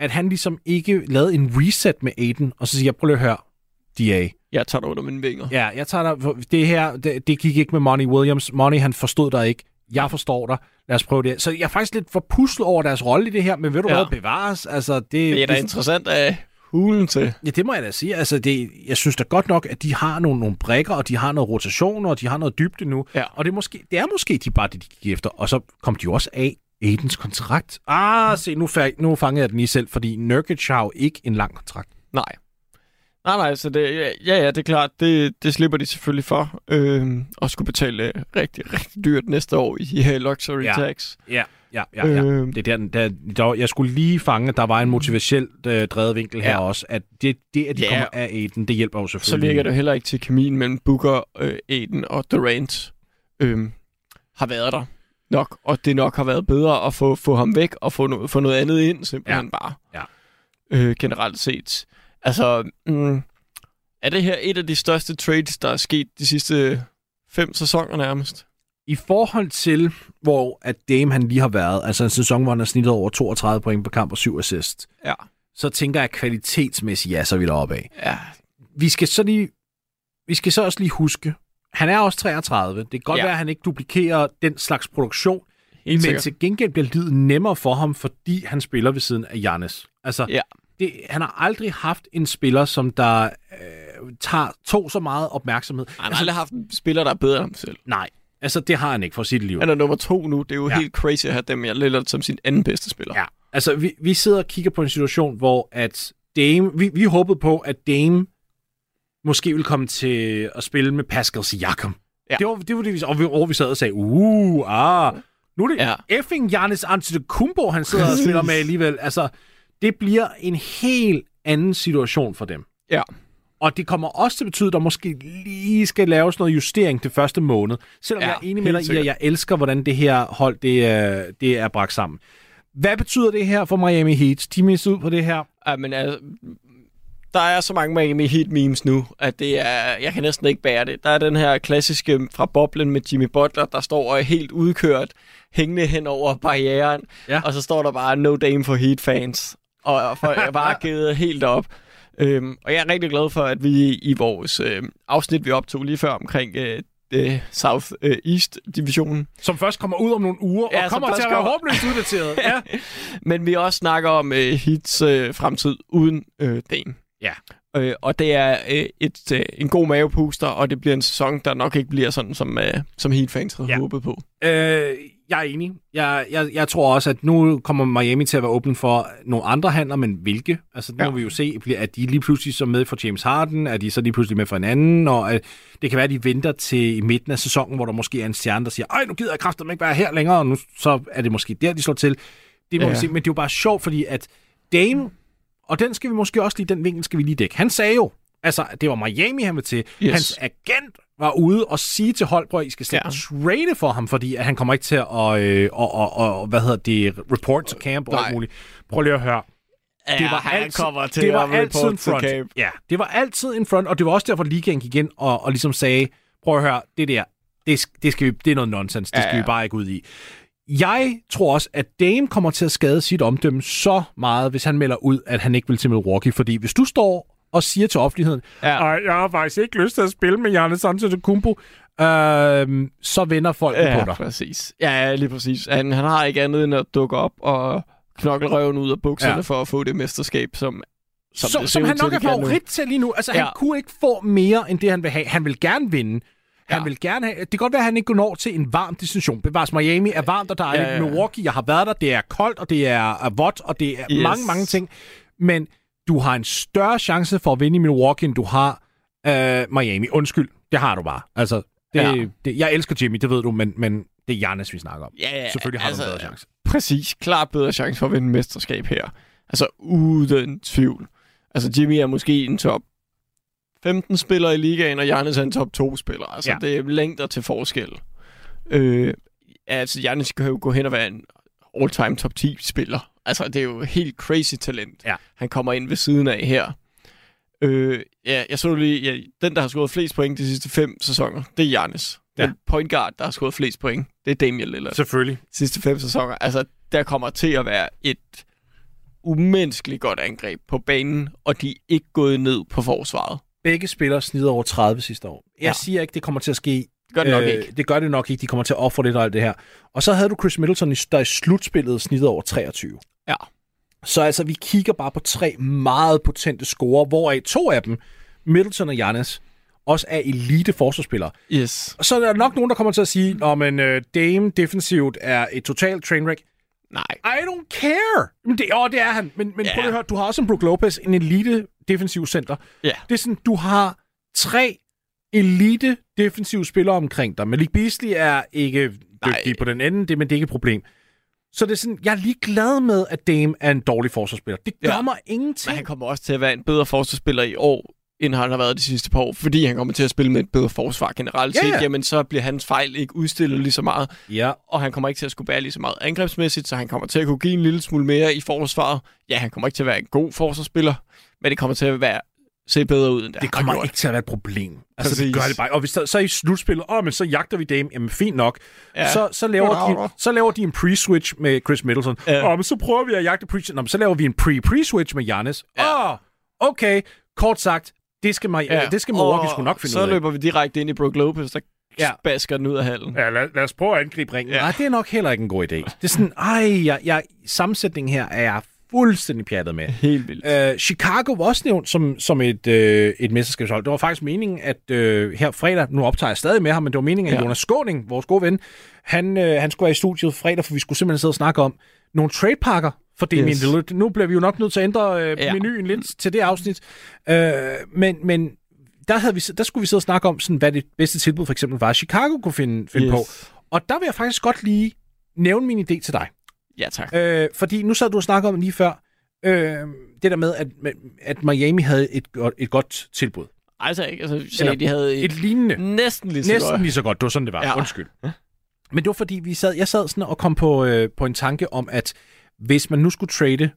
[SPEAKER 3] at han ligesom ikke lavede en reset med Aiden, og så siger jeg, prøv lige at høre, DA.
[SPEAKER 4] Jeg tager det under mine vinger.
[SPEAKER 3] Ja, jeg tager dig, det her, det, det gik ikke med Money Williams. Money, han forstod dig ikke. Jeg forstår dig. Lad os prøve det. Så jeg er faktisk lidt forpuslet over deres rolle i det her, men ved du
[SPEAKER 4] Ja.
[SPEAKER 3] hvad, bevares. Altså, det,
[SPEAKER 4] Det er da
[SPEAKER 3] det,
[SPEAKER 4] interessant af hulen til.
[SPEAKER 3] Ja, det må jeg da sige. Altså, det, jeg synes da godt nok, at de har nogle, nogle brækker, og de har noget rotation, og de har noget dybde nu.
[SPEAKER 4] Ja.
[SPEAKER 3] Og det er, måske, det er måske de bare det, de gik efter. Og så kom de jo også af Aidens kontrakt. Ah, se, nu, nu fangede jeg den lige selv, fordi Nurkic har jo ikke en lang kontrakt.
[SPEAKER 4] Nej. Nej, nej, så det, ja, ja, det er klart, det, det slipper de selvfølgelig for. Øhm, og skulle betale øh, rigtig, rigtig dyrt næste år i her luxury
[SPEAKER 3] Ja.
[SPEAKER 4] tax.
[SPEAKER 3] Ja, ja, ja. ja.
[SPEAKER 4] Øhm.
[SPEAKER 3] Det er der, der, der, jeg skulle lige fange, at der var en motivationelt øh, drevet vinkel her
[SPEAKER 4] Ja.
[SPEAKER 3] også, at det, det at de
[SPEAKER 4] Ja.
[SPEAKER 3] kommer af Aiden, det hjælper jo
[SPEAKER 4] Så
[SPEAKER 3] selvfølgelig.
[SPEAKER 4] virker det heller ikke til kemien mellem Booker, øh, Aiden og Durant øhm, har været der nok. Og det nok har været bedre at få, få ham væk og få, no, få noget andet ind, simpelthen ja. bare.
[SPEAKER 3] Ja.
[SPEAKER 4] Øh, generelt set. Altså, mm, er det her et af de største trades, der er sket de sidste fem sæsoner nærmest?
[SPEAKER 3] I forhold til, hvor at Dame han lige har været, altså en sæson, hvor han har snittet over 32 point per kamp og 7 assist,
[SPEAKER 4] Ja.
[SPEAKER 3] så tænker jeg kvalitetsmæssigt, ja, så vi deroppe af.
[SPEAKER 4] Ja,
[SPEAKER 3] Vi skal så lige, vi skal så også lige huske, han er også 33. Det kan godt
[SPEAKER 4] Ja.
[SPEAKER 3] være, at han ikke duplikerer den slags produktion,
[SPEAKER 4] helt
[SPEAKER 3] men
[SPEAKER 4] sikkert.
[SPEAKER 3] til gengæld bliver livet nemmere for ham, fordi han spiller ved siden af Giannis. Altså,
[SPEAKER 4] Ja.
[SPEAKER 3] Det, han har aldrig haft en spiller, som der øh, tager to så meget opmærksomhed.
[SPEAKER 4] Han har aldrig haft en spiller, der er bedre end ham selv.
[SPEAKER 3] Nej, altså det har han ikke for sit liv.
[SPEAKER 4] Han er nummer to nu. Det er jo ja. Helt crazy at have dem jeg Lillard som sin anden bedste spiller.
[SPEAKER 3] Ja, altså vi, vi sidder og kigger på en situation, hvor at Dame, vi, vi håbede på, at Dame måske ville komme til at spille med Pascal Siakam.
[SPEAKER 4] Ja.
[SPEAKER 3] Det var det, var det vi, og vi, og vi sad og sagde, uh, ah, nu er det
[SPEAKER 4] ja.
[SPEAKER 3] effing Giannis Antetokounmpo, han sidder og spiller med alligevel. Altså, det bliver en helt anden situation for dem.
[SPEAKER 4] Ja.
[SPEAKER 3] Og det kommer også til at betyde, at der måske lige skal laves noget justering det første måned. Selvom
[SPEAKER 4] Ja,
[SPEAKER 3] jeg er enig med dig i, at jeg elsker, hvordan det her hold det er, det er bragt sammen. Hvad betyder det her for Miami Heat? De mister ud på det her.
[SPEAKER 4] Ja, men altså, der er så mange Miami Heat memes nu, at det er, jeg kan næsten ikke bære det. Der er den her klassiske fra boblen med Jimmy Butler, der står og er helt udkørt, hængende hen over barrieren,
[SPEAKER 3] Ja.
[SPEAKER 4] og så står der bare no dame for Heat fans. Og folk er bare givet helt op. Øhm, og jeg er rigtig glad for, at vi i vores øh, afsnit, vi optog lige før omkring øh, øh, South øh, East divisionen,
[SPEAKER 3] Som først kommer ud om nogle uger,
[SPEAKER 4] Ja,
[SPEAKER 3] og kommer til at være
[SPEAKER 4] kommer-
[SPEAKER 3] håbløst uddateret. ja.
[SPEAKER 4] Men vi også snakker om øh, Heats øh, fremtid uden øh, Dame.
[SPEAKER 3] Ja.
[SPEAKER 4] Øh, og det er øh, et, øh, en god mavepuster, og det bliver en sæson, der nok ikke bliver sådan, som, øh, som Heat-fans havde
[SPEAKER 3] Ja.
[SPEAKER 4] håbet på.
[SPEAKER 3] Øh, jeg er enig. Jeg, jeg, jeg tror også, at nu kommer Miami til at være åben for nogle andre handler, men hvilke? Altså, nu
[SPEAKER 4] Ja.
[SPEAKER 3] må vi jo se, bliver- er de lige pludselig så med for James Harden? Er de så lige pludselig med for en anden? Og øh, det kan være, at de venter til midten af sæsonen, hvor der måske er en stjerne, der siger, ej, nu gider jeg kraftigt ikke være her længere, og nu så er det måske der, de slår til. Det må
[SPEAKER 4] ja.
[SPEAKER 3] vi se, men det er jo bare sjovt, fordi at Dame, og den skal vi måske også lige, den vinkel skal vi lige dække. Han sagde jo, altså, det var Miami, han vil til.
[SPEAKER 4] Yes.
[SPEAKER 3] Hans agent var ude og sige til Holbro, at I skal slet
[SPEAKER 4] Ja.
[SPEAKER 3] trade for ham, fordi at han kommer ikke til at, øh, og, og, og, hvad hedder det, report to camp og alt muligt. Prøv lige at høre.
[SPEAKER 4] Ja,
[SPEAKER 3] Det var
[SPEAKER 4] han
[SPEAKER 3] altid,
[SPEAKER 4] kommer til
[SPEAKER 3] det var altid en front.
[SPEAKER 4] camp.
[SPEAKER 3] Ja, det var altid en front, og det var også derfor, ligaen gik ind og, og ligesom sagde, prøv at høre, det der, det, det, skal vi, det er noget nonsens, det
[SPEAKER 4] Ja,
[SPEAKER 3] skal
[SPEAKER 4] ja.
[SPEAKER 3] vi bare ikke ud i. Jeg tror også, at Dame kommer til at skade sit omdømme så meget, hvis han melder ud, at han ikke vil til Milwaukee. Fordi hvis du står og siger til offentligheden,
[SPEAKER 4] Ja.
[SPEAKER 3] Jeg har faktisk ikke lyst til at spille med Giannis Antetokounmpo, øh, så vender folk
[SPEAKER 4] Ja,
[SPEAKER 3] på dig.
[SPEAKER 4] præcis. Ja, lige præcis. Han, han har ikke andet end at dukke op og knokle røven ud af bukserne ja. For at få det mesterskab, som, som,
[SPEAKER 3] Som, som han
[SPEAKER 4] til,
[SPEAKER 3] nok er favorit til lige nu. Altså, ja. Han kunne ikke få mere, end det han vil have. Han vil gerne vinde. Han
[SPEAKER 4] Ja.
[SPEAKER 3] vil gerne have, det kan godt være, at han ikke når til en varm destination. Bevares Miami er varmt, og er
[SPEAKER 4] Ja,
[SPEAKER 3] ja,
[SPEAKER 4] ja.
[SPEAKER 3] Milwaukee. Jeg har været der. Det er koldt, og det er, vådt, og det er
[SPEAKER 4] yes.
[SPEAKER 3] mange, mange ting. Men du har en større chance for at vinde i Milwaukee, end du har øh, Miami. Undskyld, det har du bare. Altså, det,
[SPEAKER 4] Ja.
[SPEAKER 3] det, jeg elsker Jimmy, det ved du, men, men det er Giannis, vi snakker om.
[SPEAKER 4] Ja, ja,
[SPEAKER 3] Selvfølgelig har altså,
[SPEAKER 4] altså,
[SPEAKER 3] du en bedre chance.
[SPEAKER 4] Præcis. Klart bedre chance for at vinde mesterskab her. Altså, uden tvivl. Altså, Jimmy er måske en top 15 spiller i ligaen, og Giannis er en top 2 spiller. Altså. Ja. det er længder til forskel. Øh, altså, Giannis kan jo gå hen og være en all-time top 10 spiller. Altså, det er jo helt crazy talent,
[SPEAKER 3] Ja.
[SPEAKER 4] han kommer ind ved siden af her. Øh, ja, jeg så lige, ja, den, der har scoret flest point de sidste fem sæsoner, det er Giannis.
[SPEAKER 3] Ja.
[SPEAKER 4] Den point guard, der har scoret flest point, det er Damian Lillard
[SPEAKER 3] Selvfølgelig.
[SPEAKER 4] sidste fem sæsoner. Altså, der kommer til at være et umenneskeligt godt angreb på banen, og de er ikke gået ned på forsvaret.
[SPEAKER 3] Begge spillere snider over 30 sidste år. Jeg
[SPEAKER 4] ja.
[SPEAKER 3] siger ikke, det kommer til at ske
[SPEAKER 4] gør det nok ikke.
[SPEAKER 3] Det gør det nok ikke. De kommer til at ofre lidt og alt det her. Og så havde du Chris Middleton, der i slutspillet snittet over 23.
[SPEAKER 4] Ja.
[SPEAKER 3] Så altså, vi kigger bare på tre meget potente scorer, hvoraf to af dem, Middleton og Giannis, også er elite forsvarsspillere.
[SPEAKER 4] Yes.
[SPEAKER 3] Så er der nok nogen, der kommer til at sige, at men, uh, Dame defensivt er et totalt trainwreck.
[SPEAKER 4] Nej.
[SPEAKER 3] I don't care. Men det, åh, det er han. Men, men
[SPEAKER 4] Ja.
[SPEAKER 3] prøv at høre, du har også en Brook Lopez, en elite defensiv center.
[SPEAKER 4] Ja.
[SPEAKER 3] Det er sådan, du har tre elite defensive spillere omkring dig. Malik Beasley er ikke
[SPEAKER 4] Nej.
[SPEAKER 3] dygtig på den ende, det, men det er ikke et problem. Så det er sådan, jeg er lige glad med, at Dame er en dårlig forsvarsspiller. Det gør
[SPEAKER 4] Ja.
[SPEAKER 3] ja. mig ingenting.
[SPEAKER 4] Men han kommer også til at være en bedre forsvarsspiller i år, end han har været de sidste par år, fordi han kommer til at spille med et bedre forsvar generelt
[SPEAKER 3] Ja,
[SPEAKER 4] set.
[SPEAKER 3] ja.
[SPEAKER 4] Jamen, så bliver hans fejl ikke udstillet lige så meget,
[SPEAKER 3] Ja,
[SPEAKER 4] og han kommer ikke til at skulle bære lige så meget angrebsmæssigt, så han kommer til at kunne give en lille smule mere i forsvaret. Ja, han kommer ikke til at være en god forsvarsspiller, men det kommer til at være se bedre ud, end det,
[SPEAKER 3] det kommer ikke til at være et problem. Altså, det gør det bare. Og hvis der, så i slutspillet, åh, men så jagter vi Dame. Jamen, fint nok.
[SPEAKER 4] Ja.
[SPEAKER 3] Så, så, laver de, så laver de en pre-switch med Chris Middleton.
[SPEAKER 4] Ja.
[SPEAKER 3] Åh, men så prøver vi at jagte pre Nå, men så laver vi en pre-pre-switch med Giannis. Åh,
[SPEAKER 4] Ja.
[SPEAKER 3] okay. Kort sagt, det skal, mig, ja. det skal Milwaukee sgu nok finde
[SPEAKER 4] så
[SPEAKER 3] ud af.
[SPEAKER 4] løber vi direkte ind i Brook Lopez, der
[SPEAKER 3] Ja.
[SPEAKER 4] basker den ud af hallen.
[SPEAKER 3] Ja, lad, lad os prøve at angribe ringen. Ja. Nej, det er nok heller ikke en god idé. Det er sådan, ej, jeg, jeg, sammensætningen her er fuldstændig pjattet med.
[SPEAKER 4] Helt vildt.
[SPEAKER 3] Uh, Chicago var også nævnt som, som et, øh, et mesterskabshold. Det var faktisk meningen, at øh, her fredag, nu optager jeg stadig med ham, men det var meningen, at
[SPEAKER 4] Ja.
[SPEAKER 3] Jonas Skåning, vores gode ven, han, øh, han skulle være i studiet fredag, for vi skulle simpelthen sidde og snakke om nogle tradepakker for Damian yes. Lillard. Nu bliver vi jo nok nødt til at ændre øh. Ja. menuen lidt til det afsnit. Øh, men men der, havde vi, der skulle vi sidde og snakke om, sådan, hvad det bedste tilbud for eksempel var, Chicago kunne finde, finde
[SPEAKER 4] Yes.
[SPEAKER 3] på. Og der vil jeg faktisk godt lige nævne min idé til dig.
[SPEAKER 4] Ja, tak.
[SPEAKER 3] Øh, fordi nu sad du og snakkede om lige før, øh, det der med, at, at Miami havde et, et godt tilbud.
[SPEAKER 4] Altså ikke. Altså,
[SPEAKER 3] Eller
[SPEAKER 4] sagde, de havde et,
[SPEAKER 3] Et lignende.
[SPEAKER 4] næsten lige så
[SPEAKER 3] Næsten
[SPEAKER 4] godt.
[SPEAKER 3] lige så godt. Det var sådan, det var. Ja. Undskyld. Men det var fordi, vi sad, jeg sad sådan og kom på, øh, på en tanke om, at hvis man nu skulle trade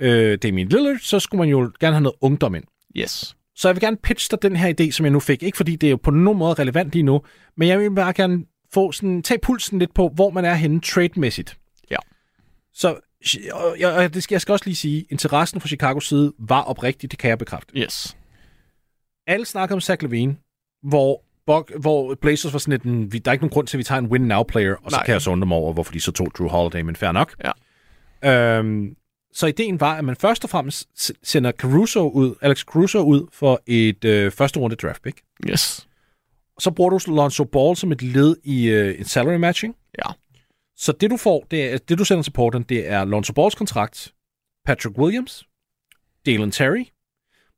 [SPEAKER 3] øh, Damian Lillard, så skulle man jo gerne have noget ungdom ind.
[SPEAKER 4] Yes.
[SPEAKER 3] Så jeg vil gerne pitche dig den her idé, som jeg nu fik. Ikke fordi det er jo på nogen måde relevant lige nu, men jeg vil bare gerne få sådan, tage pulsen lidt på, hvor man er henne trade-mæssigt. Så og jeg, og det skal, jeg skal også lige sige, interessen fra Chicagos side var oprigtig, det kan jeg bekræfte.
[SPEAKER 4] Yes.
[SPEAKER 3] Alle snakker om Zach Levine, hvor, Bog, hvor Blazers var sådan lidt, en, vi- der er ikke nogen grund til, at vi tager en win-now-player, og så
[SPEAKER 4] Nej.
[SPEAKER 3] kan jeg så undre mig over, hvorfor de så tog Drew Holiday, men fair nok.
[SPEAKER 4] Ja.
[SPEAKER 3] Øhm, så ideen var, at man først og fremmest sender Caruso ud, Alex Caruso ud for et øh, første runde draft pick.
[SPEAKER 4] Yes.
[SPEAKER 3] Så bruger du Lonzo Ball som et led i øh, en salary matching.
[SPEAKER 4] Ja.
[SPEAKER 3] Så det du får, det, er, det du sender til Portland, det er Lonzo Balls kontrakt, Patrick Williams, Dalen Terry,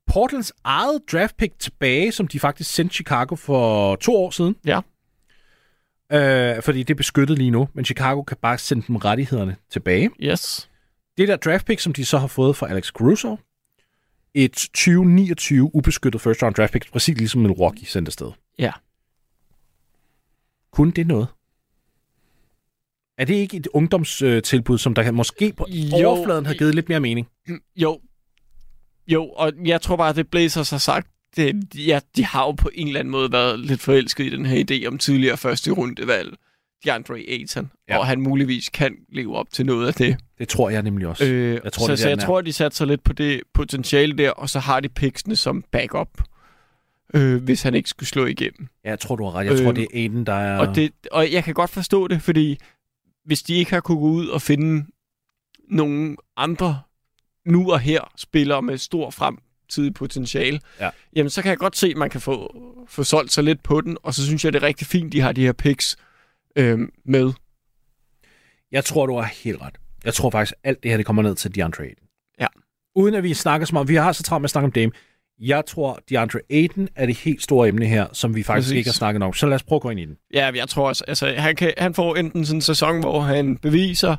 [SPEAKER 3] Portlands eget draft pick tilbage, som de faktisk sendte Chicago for to år siden.
[SPEAKER 4] Ja.
[SPEAKER 3] Øh, fordi det er beskyttet lige nu, men Chicago kan bare sende dem rettighederne tilbage.
[SPEAKER 4] Yes.
[SPEAKER 3] Det der draft pick, som de så har fået fra Alex Caruso, et 2029 ubeskyttet first round draft pick, præcis ligesom Milwaukee sendte afsted.
[SPEAKER 4] Ja.
[SPEAKER 3] Kunne det noget? Er det ikke et ungdomstilbud, som der måske på
[SPEAKER 4] Jo.
[SPEAKER 3] overfladen have givet lidt mere mening?
[SPEAKER 4] Jo. Jo, og jeg tror bare, at det Blazers har sagt, det, ja, de har jo på en eller anden måde været lidt forelsket i den her idé om tidligere første rundevalg. DeAndre Ayton,
[SPEAKER 3] Ja.
[SPEAKER 4] og han muligvis kan leve op til noget af det.
[SPEAKER 3] Det tror jeg nemlig også.
[SPEAKER 4] Øh,
[SPEAKER 3] Jeg tror,
[SPEAKER 4] tror,
[SPEAKER 3] det
[SPEAKER 4] så, så jeg
[SPEAKER 3] er.
[SPEAKER 4] tror, de satser lidt på det potentiale der, og så har de picksene som backup, øh, hvis han ikke skulle slå igennem.
[SPEAKER 3] Ja, jeg tror, du har ret. Jeg tror,
[SPEAKER 4] Øhm,
[SPEAKER 3] det er Aiden, der er...
[SPEAKER 4] Og, det, og jeg kan godt forstå det, fordi hvis de ikke har kunne gå ud og finde nogle andre nu og her spillere med stor fremtidig potentiale,
[SPEAKER 3] Ja.
[SPEAKER 4] jamen så kan jeg godt se, at man kan få, få solgt sig lidt på den, og så synes jeg, det er rigtig fint, de har de her picks øh, med.
[SPEAKER 3] Jeg tror, du har helt ret. Jeg tror faktisk, alt det her, det kommer ned til DeAndre Ayton.
[SPEAKER 4] Ja.
[SPEAKER 3] Uden at vi snakker som om, vi har så travlt med at snakke om Dame. Jeg tror, DeAndre Ayton er det helt store emne her, som vi faktisk
[SPEAKER 4] Præcis.
[SPEAKER 3] ikke har snakket om. Så lad os prøve at gå ind i den.
[SPEAKER 4] Ja, jeg tror også, altså, han, kan, han får enten sådan en sæson, hvor han beviser,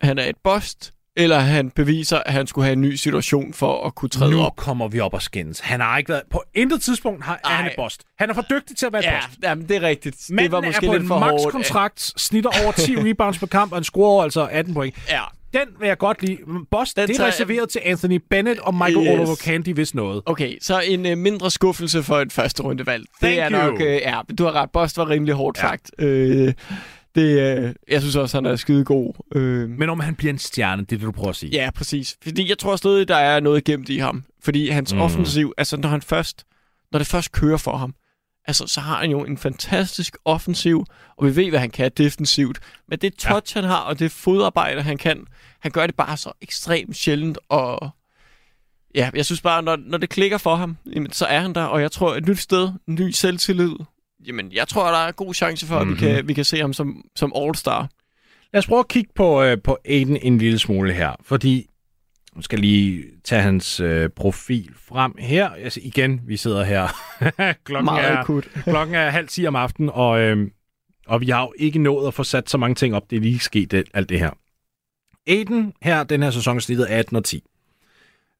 [SPEAKER 4] at han er et bust, eller han beviser, at han skulle have en ny situation for at kunne træde
[SPEAKER 3] nu
[SPEAKER 4] op.
[SPEAKER 3] kommer vi op og skændes. Han har ikke været... På intet tidspunkt har, er han et boss. Han er for dygtig til at være et
[SPEAKER 4] Ja,
[SPEAKER 3] boss.
[SPEAKER 4] jamen, det er rigtigt.
[SPEAKER 3] Manden
[SPEAKER 4] det var måske
[SPEAKER 3] er på
[SPEAKER 4] lidt
[SPEAKER 3] en max-kontrakt, snitter over 10 rebounds per kamp, og han scorer altså 18 point.
[SPEAKER 4] Ja,
[SPEAKER 3] Den vil jeg godt lide. Boss,
[SPEAKER 4] Den
[SPEAKER 3] det er
[SPEAKER 4] tager
[SPEAKER 3] reserveret til Anthony Bennett og Michael
[SPEAKER 4] Yes.
[SPEAKER 3] Oliver Candy, hvis noget.
[SPEAKER 4] Okay, så en øh, mindre skuffelse for et første rundevalg.
[SPEAKER 3] Thank
[SPEAKER 4] det er
[SPEAKER 3] you.
[SPEAKER 4] nok, øh, ja, du har ret. Bost var rimelig hårdt
[SPEAKER 3] Ja.
[SPEAKER 4] sagt. Øh, det, øh, jeg synes også, han er skide god. Øh,
[SPEAKER 3] Men om han bliver en stjerne, det er det, du prøver at sige.
[SPEAKER 4] ja, præcis. Fordi jeg tror stadig, der er noget gemt i ham. Fordi hans
[SPEAKER 3] mm.
[SPEAKER 4] offensiv, altså når han først, når det først kører for ham, altså, så har han jo en fantastisk offensiv, og vi ved, hvad han kan defensivt. Men det touch, ja. han har, og det fodarbejde, han kan, han gør det bare så ekstremt sjældent, og ja, jeg synes bare, når, når det klikker for ham, jamen, så er han der, og jeg tror, et nyt sted, en ny selvtillid, jamen, jeg tror, der er god chance for, mm-hmm. at vi
[SPEAKER 3] Mhm.
[SPEAKER 4] kan, vi kan se ham som, som all-star.
[SPEAKER 3] Lad os prøve at kigge på, øh, på Aiden en lille smule her, fordi nu skal lige tage hans øh, profil frem her. Altså igen, vi sidder her. klokken,
[SPEAKER 4] Meget
[SPEAKER 3] er,
[SPEAKER 4] akut.
[SPEAKER 3] klokken er halv 10 om aftenen, og, øh, og vi har jo ikke nået at få sat så mange ting op. Det er lige sket det, alt det her. Aiden her, den her sæson snittet 18 og 10.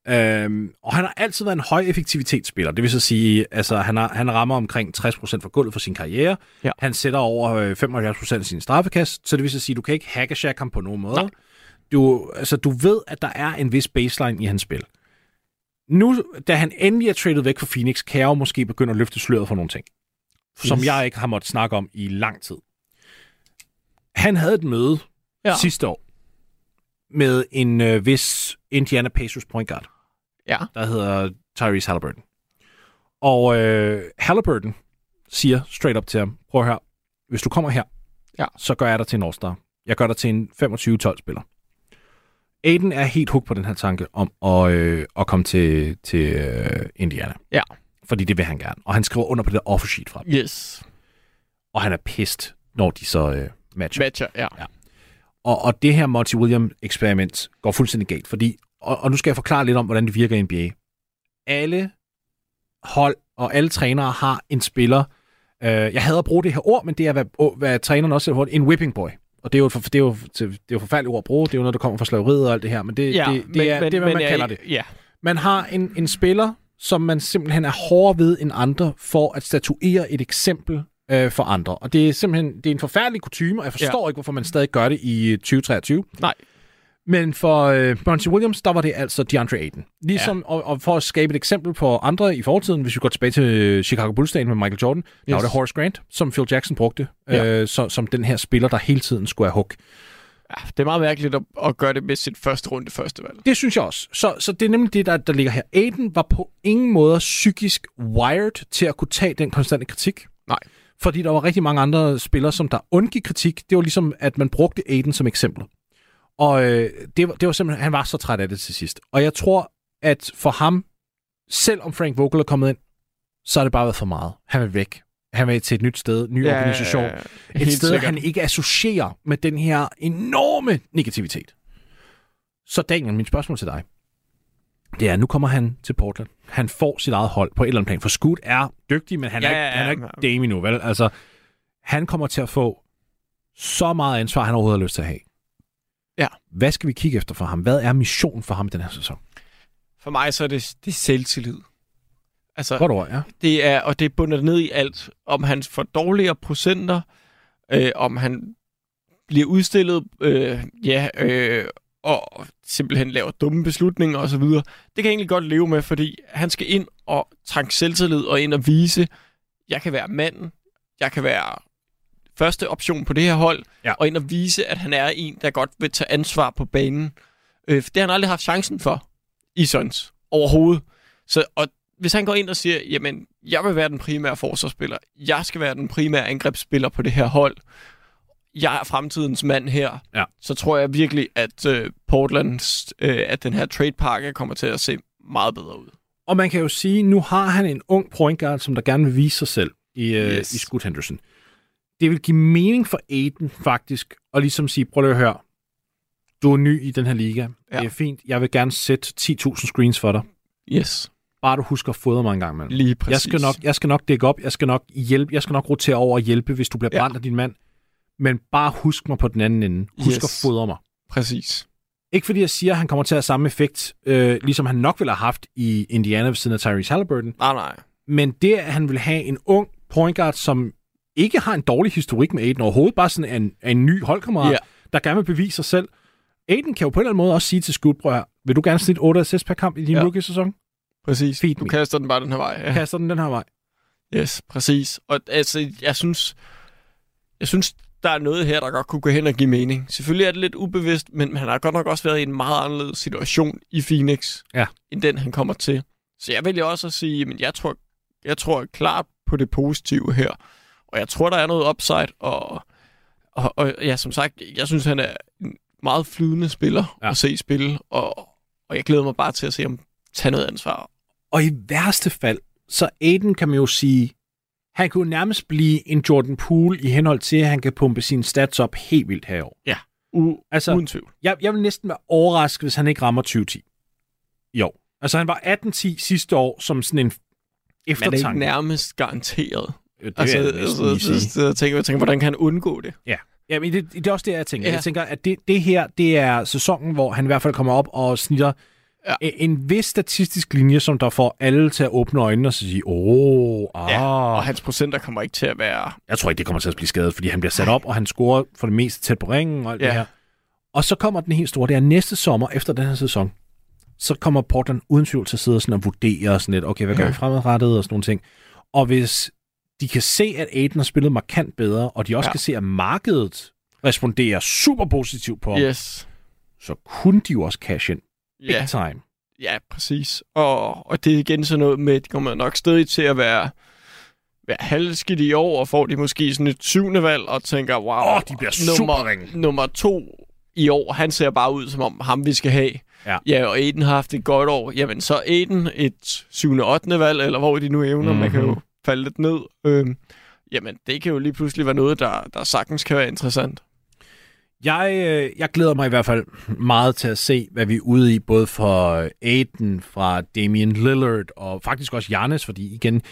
[SPEAKER 3] Øhm, og han har altid været en høj effektivitetsspiller. Det vil så sige, altså han, har, han rammer omkring 60% for gulvet for sin karriere.
[SPEAKER 4] Ja.
[SPEAKER 3] Han sætter over øh, 75% af sin straffekast, så det vil så sige, du kan ikke hackashack ham på nogen måde.
[SPEAKER 4] Nej.
[SPEAKER 3] Du, altså, du ved, at der er en vis baseline i hans spil. Nu, da han endelig er traded væk fra Phoenix, kan jeg jo måske begynde at løfte sløret for nogle ting, som
[SPEAKER 4] Yes.
[SPEAKER 3] jeg ikke har måttet snakke om i lang tid. Han havde et møde
[SPEAKER 4] Ja.
[SPEAKER 3] sidste år med en øh, vis Indiana Pacers point guard,
[SPEAKER 4] Ja.
[SPEAKER 3] der hedder Tyrese Halliburton. Og øh, Halliburton siger straight up til ham, prøv at høre, hvis du kommer her,
[SPEAKER 4] Ja.
[SPEAKER 3] så gør jeg dig til en All-Star. Jeg gør dig til en 25-12-spiller. Aiden er helt hooked på den her tanke om at, øh, at komme til, til øh, Indiana.
[SPEAKER 4] Ja.
[SPEAKER 3] Fordi det vil han gerne. Og han skriver under på det der offer sheet fra dem.
[SPEAKER 4] Yes.
[SPEAKER 3] Og han er pissed, når de så øh, matcher.
[SPEAKER 4] Matcher, ja.
[SPEAKER 3] Og, og det her Monty Williams eksperiment går fuldstændig galt, fordi, og, og nu skal jeg forklare lidt om, hvordan det virker i NBA. Alle hold og alle trænere har en spiller, øh, jeg hader at bruge det her ord, men det er, hvad, hvad træneren også siger, en whipping boy. Og det er jo, for, det er jo, det er jo forfærdeligt ord at bruge, det er jo noget, der kommer fra slaveriet og alt det her, men det,
[SPEAKER 4] ja
[SPEAKER 3] det, det, er, det er, hvad man
[SPEAKER 4] jeg-
[SPEAKER 3] kalder det.
[SPEAKER 4] Ja,
[SPEAKER 3] Man har en, en spiller, som man simpelthen er hårdere ved end andre, for at statuere et eksempel øh, for andre. Og det er simpelthen det er en forfærdelig kutume, og jeg forstår ja. ikke, hvorfor man stadig gør det i øh, 2023.
[SPEAKER 4] nej.
[SPEAKER 3] Men for øh, Monty Williams, der var det altså DeAndre Ayton. Ligesom, ja. og, og for at skabe et eksempel på andre i fortiden, hvis vi går tilbage til øh, Chicago Bulls-dagen med Michael Jordan, yes. der var det Horace Grant, som Phil Jackson brugte,
[SPEAKER 4] Ja.
[SPEAKER 3] øh, så, som den her spiller, der hele tiden skulle have hook.
[SPEAKER 4] Ja, det er meget mærkeligt at, at gøre det med sit første runde første valg.
[SPEAKER 3] Det synes jeg også. Så, så det er nemlig det, der, der ligger her. Aiden var på ingen måde psykisk wired til at kunne tage den konstante kritik.
[SPEAKER 4] Nej.
[SPEAKER 3] Fordi der var rigtig mange andre spillere, som der undgik kritik. Det var ligesom, at man brugte Aiden som eksempel. Og øh, det, var, det var simpelthen, han var så træt af det til sidst. Og jeg tror, at for ham, selv om Frank Vogel er kommet ind, så har det bare været for meget. Han vil væk. Han vil til et nyt sted, ny ja, organisation. Et
[SPEAKER 4] helt
[SPEAKER 3] sted,
[SPEAKER 4] sikkert.
[SPEAKER 3] han ikke associerer med den her enorme negativitet. Så Daniel, min spørgsmål til dig, det er, nu kommer han til Portland. Han får sit eget hold på et eller andet plan. For Scoot er dygtig, men han er,
[SPEAKER 4] Ja,
[SPEAKER 3] ikke,
[SPEAKER 4] ja,
[SPEAKER 3] han er
[SPEAKER 4] ja.
[SPEAKER 3] ikke Dame endnu, vel? Altså, han kommer til at få så meget ansvar, han overhovedet har lyst til at have.
[SPEAKER 4] Ja.
[SPEAKER 3] Hvad skal vi kigge efter for ham? Hvad er missionen for ham i den her sæson?
[SPEAKER 4] For mig så er det, det er selvtillid. Altså,
[SPEAKER 3] Godt ord, ja.
[SPEAKER 4] det er, og det er bundet ned i alt. Om han får dårligere procenter, øh, om han bliver udstillet, øh, ja, øh, og simpelthen laver dumme beslutninger osv. Det kan jeg egentlig godt leve med, fordi han skal ind og tanke selvtillid og ind og vise, jeg kan være manden, jeg kan være første option på det her hold,
[SPEAKER 3] Ja.
[SPEAKER 4] og ind og vise, at han er en, der godt vil tage ansvar på banen. Øh, for det har han aldrig haft chancen for i Suns overhovedet. Så, og hvis han går ind og siger, jamen, jeg vil være den primære forsvarsspiller, jeg skal være den primære angrebsspiller på det her hold, jeg er fremtidens mand her,
[SPEAKER 3] Ja.
[SPEAKER 4] så tror jeg virkelig, at øh, Portlands, øh, at den her trade-pakke kommer til at se meget bedre ud.
[SPEAKER 3] Og man kan jo sige, nu har han en ung point guard, som der gerne vil vise sig selv i, øh,
[SPEAKER 4] Yes.
[SPEAKER 3] yes. i Scoot Henderson. Det vil give mening for Aiden faktisk, at ligesom sige, prøv lige at høre, du er ny i den her liga.
[SPEAKER 4] Ja.
[SPEAKER 3] Ja. Det er fint. Jeg vil gerne sætte 10.000 screens for dig.
[SPEAKER 4] Yes,
[SPEAKER 3] Bare du husker at fodre mig en gang imellem.
[SPEAKER 4] lige præcis.
[SPEAKER 3] Jeg skal, nok, jeg skal nok dække op, jeg skal nok hjælpe, jeg skal nok rotere over og hjælpe, hvis du bliver
[SPEAKER 4] Ja.
[SPEAKER 3] brændt af din mand. Men bare husk mig på den anden ende. Husk
[SPEAKER 4] yes.
[SPEAKER 3] at fodre mig.
[SPEAKER 4] Præcis.
[SPEAKER 3] Ikke fordi jeg siger, at han kommer til at have samme effekt, øh, ligesom han nok ville have haft i Indiana ved siden af Tyrese Halliburton.
[SPEAKER 4] Nej, nej.
[SPEAKER 3] Men det, at han vil have en ung point guard, som ikke har en dårlig historik med Aiden overhovedet, bare sådan en, en ny holdkammerat,
[SPEAKER 4] Ja.
[SPEAKER 3] der gerne vil bevise sig selv. Aiden kan jo på en eller anden måde også sige til Scoot, prøv vil du gerne snit 8 assists per kamp i din
[SPEAKER 4] Ja.
[SPEAKER 3] rookie-sæson?
[SPEAKER 4] Præcis.
[SPEAKER 3] Feed
[SPEAKER 4] Du
[SPEAKER 3] me.
[SPEAKER 4] kaster den bare den her vej. Ja.
[SPEAKER 3] Kaster den den her vej.
[SPEAKER 4] Yes, præcis. Og altså, jeg synes, jeg synes, der er noget her, der godt kunne gå hen og give mening. Selvfølgelig er det lidt ubevidst, men han har godt nok også været i en meget anderledes situation i Phoenix,
[SPEAKER 3] Ja.
[SPEAKER 4] end den, han kommer til. Så jeg vil jo også at sige, men jeg tror, jeg tror klart på det positive her. Og jeg tror, der er noget upside, og, og, og ja, som sagt, jeg synes, han er en meget flydende spiller
[SPEAKER 3] Ja.
[SPEAKER 4] at se spille, og, og jeg glæder mig bare til at se ham tage noget ansvar.
[SPEAKER 3] Og i værste fald, så Aiden kan man jo sige, han kunne nærmest blive en Jordan Poole i henhold til, at han kan pumpe sine stats op helt vildt herovre.
[SPEAKER 4] U-
[SPEAKER 3] Altså,
[SPEAKER 4] uden tvivl.
[SPEAKER 3] Jeg, jeg vil næsten være overrasket, hvis han ikke rammer 2010. Jo. Altså, han var 18-10 sidste år som sådan en
[SPEAKER 4] Men det er
[SPEAKER 3] eftertanke.
[SPEAKER 4] ikke nærmest garanteret.
[SPEAKER 3] Det
[SPEAKER 4] Altså,
[SPEAKER 3] vil jeg
[SPEAKER 4] så,
[SPEAKER 3] næsten
[SPEAKER 4] så,
[SPEAKER 3] lige sige.
[SPEAKER 4] så, så, jeg tænker, jeg tænker, hvordan kan han undgå det?
[SPEAKER 3] Ja, men det, det er også det, jeg tænker.
[SPEAKER 4] Ja.
[SPEAKER 3] Jeg tænker, at det, det her, det er sæsonen, hvor han i hvert fald kommer op og snitter
[SPEAKER 4] Ja.
[SPEAKER 3] ja. en vis statistisk linje, som der får alle til at åbne øjnene og sige, åh, ah.
[SPEAKER 4] Ja, og hans procenter kommer ikke til at være...
[SPEAKER 3] Jeg tror ikke, det kommer til at blive skadet, fordi han bliver sat op, og han scorer for det meste tæt på ringen og alt
[SPEAKER 4] Ja.
[SPEAKER 3] det her. Og så kommer den helt store, det er næste sommer, efter den her sæson, så kommer Portland uden tvivl til at sidde sådan og vurdere sådan lidt, okay, hvad gør
[SPEAKER 4] Ja.
[SPEAKER 3] vi fremadrettet og sådan nogle ting. Og hvis de kan se, at Aiden har spillet markant bedre, og de også
[SPEAKER 4] Ja.
[SPEAKER 3] kan se, at markedet responderer super positivt på ham,
[SPEAKER 4] Yes.
[SPEAKER 3] så kunne de jo også cash ind. Big
[SPEAKER 4] Ja,
[SPEAKER 3] time.
[SPEAKER 4] ja, præcis. Og, og det er igen sådan noget med, at de kommer nok stadig til at være, være halvskidt i år, og får de måske sådan et syvende valg, og tænker, wow,
[SPEAKER 3] Åh, de bliver
[SPEAKER 4] nummer, nummer to i år, han ser bare ud som om ham, vi skal have.
[SPEAKER 3] Ja.
[SPEAKER 4] ja og Aiden har haft et godt år. Jamen, så Aiden et syvende, ottende valg, eller hvor de nu evner, mm-hmm. man kan jo. Falde lidt ned. Øhm, jamen, det kan jo lige pludselig være noget, der, der sagtens kan være interessant.
[SPEAKER 3] Jeg, øh, jeg glæder mig i hvert fald meget til at se, hvad vi er ude i, både for Aiden, fra Damian Lillard, og faktisk også Giannis, fordi igen,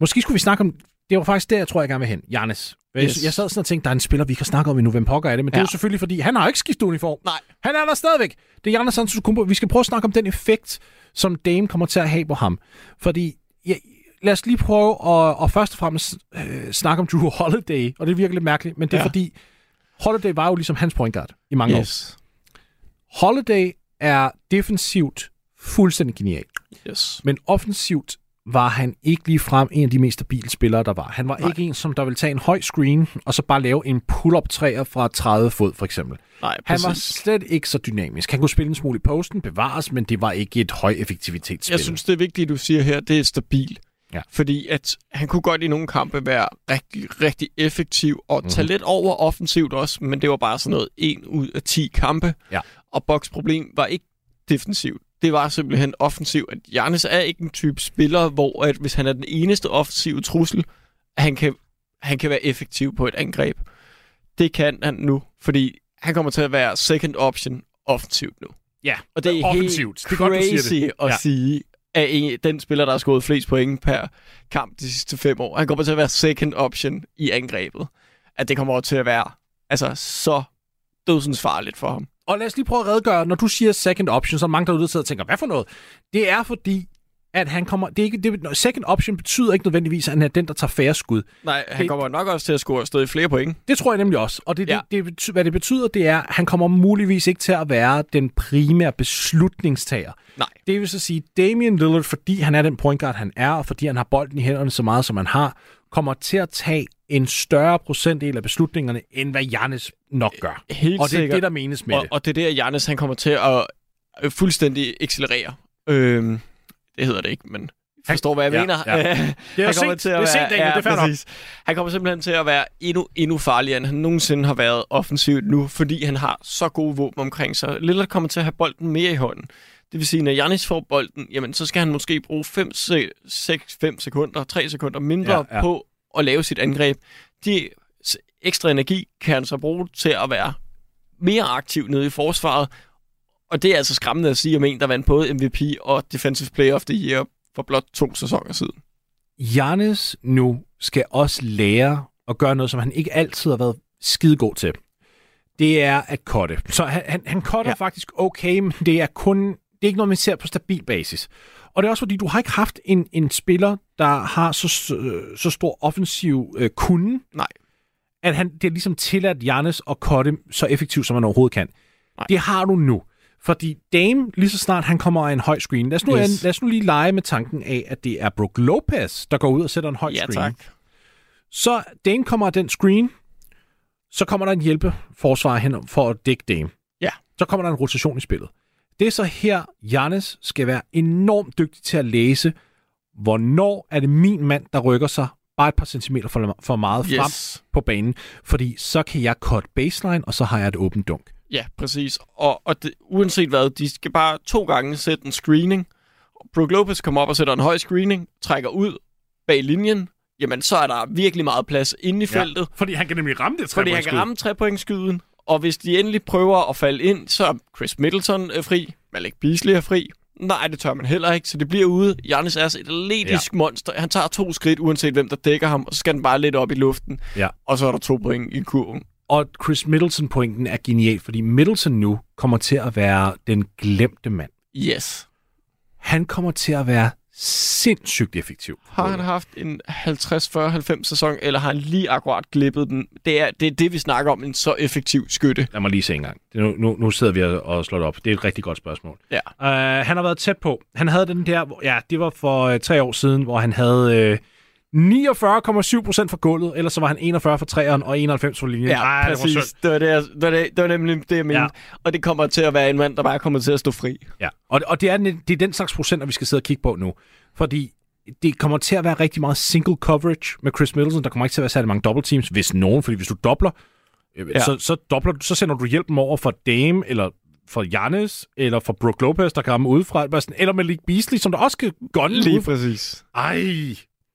[SPEAKER 3] måske skulle vi snakke om, det var faktisk der, jeg tror, jeg gerne vil hen, Giannis. Jeg,
[SPEAKER 4] Yes.
[SPEAKER 3] jeg sad sådan og tænkte, der er en spiller, vi kan snakke om i nu, hvem pokker er det, men ja. det er jo selvfølgelig, fordi han har ikke skiftet uniform.
[SPEAKER 4] Nej.
[SPEAKER 3] Han er der stadigvæk. Det er Giannis Antetokounmpo. Vi skal prøve at snakke om den effekt, som Dame kommer til at have på ham. Fordi, ja, lad os lige prøve at, og først og fremmest øh, snakke om Drew Holiday, og det er virkelig lidt mærkeligt, men det er
[SPEAKER 4] Ja.
[SPEAKER 3] fordi, Holiday var jo ligesom hans point guard i mange år.
[SPEAKER 4] Yes.
[SPEAKER 3] Holiday er defensivt fuldstændig genial,
[SPEAKER 4] Yes.
[SPEAKER 3] men offensivt var han ikke lige frem en af de mest stabile spillere, der var. Han var
[SPEAKER 4] Nej.
[SPEAKER 3] Ikke en, som der ville tage en høj screen, og så bare lave en pull-up træer fra 30 fod, for eksempel.
[SPEAKER 4] Nej,
[SPEAKER 3] Han var slet ikke så dynamisk. Han kunne spille en smule i posten, bevares, men det var ikke et høj effektivitetsspil.
[SPEAKER 4] Jeg synes, det er vigtigt, du siger her, det er stabil.
[SPEAKER 3] Ja.
[SPEAKER 4] Fordi at han kunne godt i nogle kampe være rigtig, rigtig effektiv og
[SPEAKER 3] Mhm.
[SPEAKER 4] tage lidt over offensivt også, men det var bare sådan noget 1 ud af 10 kampe.
[SPEAKER 3] Ja.
[SPEAKER 4] Og Boks problem var ikke defensivt. Det var simpelthen offensivt. At Giannis er ikke en type spiller, hvor at hvis han er den eneste offensive trussel, han kan, han kan være effektiv på et angreb. Det kan han nu, fordi han kommer til at være second option offensivt nu.
[SPEAKER 3] Ja,
[SPEAKER 4] Og det er
[SPEAKER 3] offensivt.
[SPEAKER 4] helt
[SPEAKER 3] Det er godt,
[SPEAKER 4] crazy
[SPEAKER 3] det.
[SPEAKER 4] at
[SPEAKER 3] Ja.
[SPEAKER 4] sige, at en, den spiller, der har skåret flest point per kamp de sidste fem år, han kommer til at være second option i angrebet. At det kommer til at være altså, så dødsensfarligt for ham.
[SPEAKER 3] Og lad os lige prøve at redegøre, når du siger second option, så er mange derude, der sidder og tænker, hvad for noget? Det er fordi, at han kommer... Det er ikke, det, second option betyder ikke nødvendigvis, at han er den, der tager færre skud.
[SPEAKER 4] Nej, han
[SPEAKER 3] Det-
[SPEAKER 4] kommer nok også til at score stadig flere point.
[SPEAKER 3] Det tror jeg nemlig også. Og det,
[SPEAKER 4] Ja.
[SPEAKER 3] det, det, bety- hvad det betyder, det er, at han kommer muligvis ikke til at være den primære beslutningstager.
[SPEAKER 4] Nej.
[SPEAKER 3] Det vil så sige, Damian Lillard, fordi han er den point guard, han er, og fordi han har bolden i hænderne så meget, som han har, kommer til at tage en større procentdel af beslutningerne, end hvad Giannis nok gør.
[SPEAKER 4] Helt
[SPEAKER 3] og det er
[SPEAKER 4] sikkert.
[SPEAKER 3] det, der menes med
[SPEAKER 4] og,
[SPEAKER 3] det.
[SPEAKER 4] og det er der, Giannis han kommer til at øh, fuldstændig accelerere. Øhm, det hedder det ikke, men forstår, hvad jeg
[SPEAKER 3] ja,
[SPEAKER 4] mener.
[SPEAKER 3] ja. Det er
[SPEAKER 4] han
[SPEAKER 3] sent, det er sent, Daniel, det er
[SPEAKER 4] præcis. Han kommer simpelthen til at være endnu, endnu farligere, end han nogensinde har været offensivt nu, fordi han har så gode våben omkring sig. Lillard kommer til at have bolden mere i hånden. Det vil sige, når Giannis får bolden, jamen, så skal han måske bruge 5, 6, 5 sekunder, 3 sekunder mindre
[SPEAKER 3] Ja, ja.
[SPEAKER 4] på at lave sit angreb. De ekstra energi kan han så bruge til at være mere aktiv nede i forsvaret. Og det er altså skræmmende at sige om en, der vandt både MVP og Defensive Player of the Year for blot to sæsoner siden.
[SPEAKER 3] Giannis nu skal også lære at gøre noget, som han ikke altid har været skidegod til. Det er at cutte. Så han, han, han cutter
[SPEAKER 4] Ja.
[SPEAKER 3] faktisk okay, men det er kun det er ikke noget, man ser på stabil basis. Og det er også fordi, du har ikke haft en, en spiller, der har så, så, stor offensiv øh, kunde,
[SPEAKER 4] Nej.
[SPEAKER 3] at han, det er ligesom tilladt Giannis at cutte så effektivt, som man overhovedet kan.
[SPEAKER 4] Nej.
[SPEAKER 3] Det har du nu. Fordi Dame, lige så snart han kommer af en høj screen, lad os, nu,
[SPEAKER 4] Yes.
[SPEAKER 3] lad os nu lige lege med tanken af, at det er Brook Lopez, der går ud og sætter en høj
[SPEAKER 4] Ja,
[SPEAKER 3] screen.
[SPEAKER 4] tak.
[SPEAKER 3] Så Dame kommer af den screen, så kommer der en hjælpeforsvar hen for at dække Dame.
[SPEAKER 4] Ja.
[SPEAKER 3] Så kommer der en rotation i spillet. Det er så her, Giannis skal være enormt dygtig til at læse, hvornår er det min mand, der rykker sig bare et par centimeter for, for meget frem
[SPEAKER 4] Yes.
[SPEAKER 3] på banen, fordi så kan jeg cut baseline, og så har jeg et åbent dunk.
[SPEAKER 4] Ja, præcis. Og, og det, uanset hvad, de skal bare to gange sætte en screening. Brook Lopez kommer op og sætter en høj screening, trækker ud bag linjen. Jamen, så er der virkelig meget plads inde i feltet.
[SPEAKER 3] Fordi han kan nemlig ramme det
[SPEAKER 4] Fordi han kan ramme trepointskuden. Og hvis de endelig prøver at falde ind, så er Chris Middleton øh, fri. Malik Beasley er fri. Nej, det tør man heller ikke, så det bliver ude. Giannis er et atletisk ja. monster. Han tager to skridt, uanset hvem der dækker ham, og så skal den bare lidt op i luften.
[SPEAKER 3] Ja.
[SPEAKER 4] Og så er der to point i kurven.
[SPEAKER 3] Og Chris Middleton-pointen er genial, fordi Middleton nu kommer til at være den glemte mand.
[SPEAKER 4] Yes.
[SPEAKER 3] Han kommer til at være sindssygt effektiv.
[SPEAKER 4] Har han haft en 50-40-90 sæson, eller har han lige akkurat glippet den? Det er, det er det, vi snakker om, en så effektiv skytte.
[SPEAKER 3] Lad mig lige se en gang. Nu, nu, nu sidder vi og slår det op. Det er et rigtig godt spørgsmål.
[SPEAKER 4] Ja.
[SPEAKER 3] Uh, han har været tæt på. Han havde den der, ja, det var for uh, tre år siden, hvor han havde uh, 49,7 procent for gulvet, ellers så var han 41 for træeren og 91 for linjen. Ej, det var.
[SPEAKER 4] Det var, det, det, var det, det var nemlig det, jeg mente.
[SPEAKER 3] Ja.
[SPEAKER 4] Ja. Og det kommer til at være en mand, der bare kommer til at stå fri.
[SPEAKER 3] Ja, og, og det, er, den- det er den slags procenter, vi skal sidde og kigge på nu. Fordi det kommer til at være rigtig meget single coverage med Chris Middleton. Der kommer ikke til at være særlig mange double teams, hvis nogen. Fordi hvis du dobler, ja.
[SPEAKER 4] Ja.
[SPEAKER 3] så, så, dobler, du- så sender du hjælpen over for Dame, eller for Giannis, eller for Brook Lopez, der kan ramme udefra. Eller Malik Beasley, som der også kan gunne
[SPEAKER 4] Lige
[SPEAKER 3] ud.
[SPEAKER 4] præcis.
[SPEAKER 3] Ej,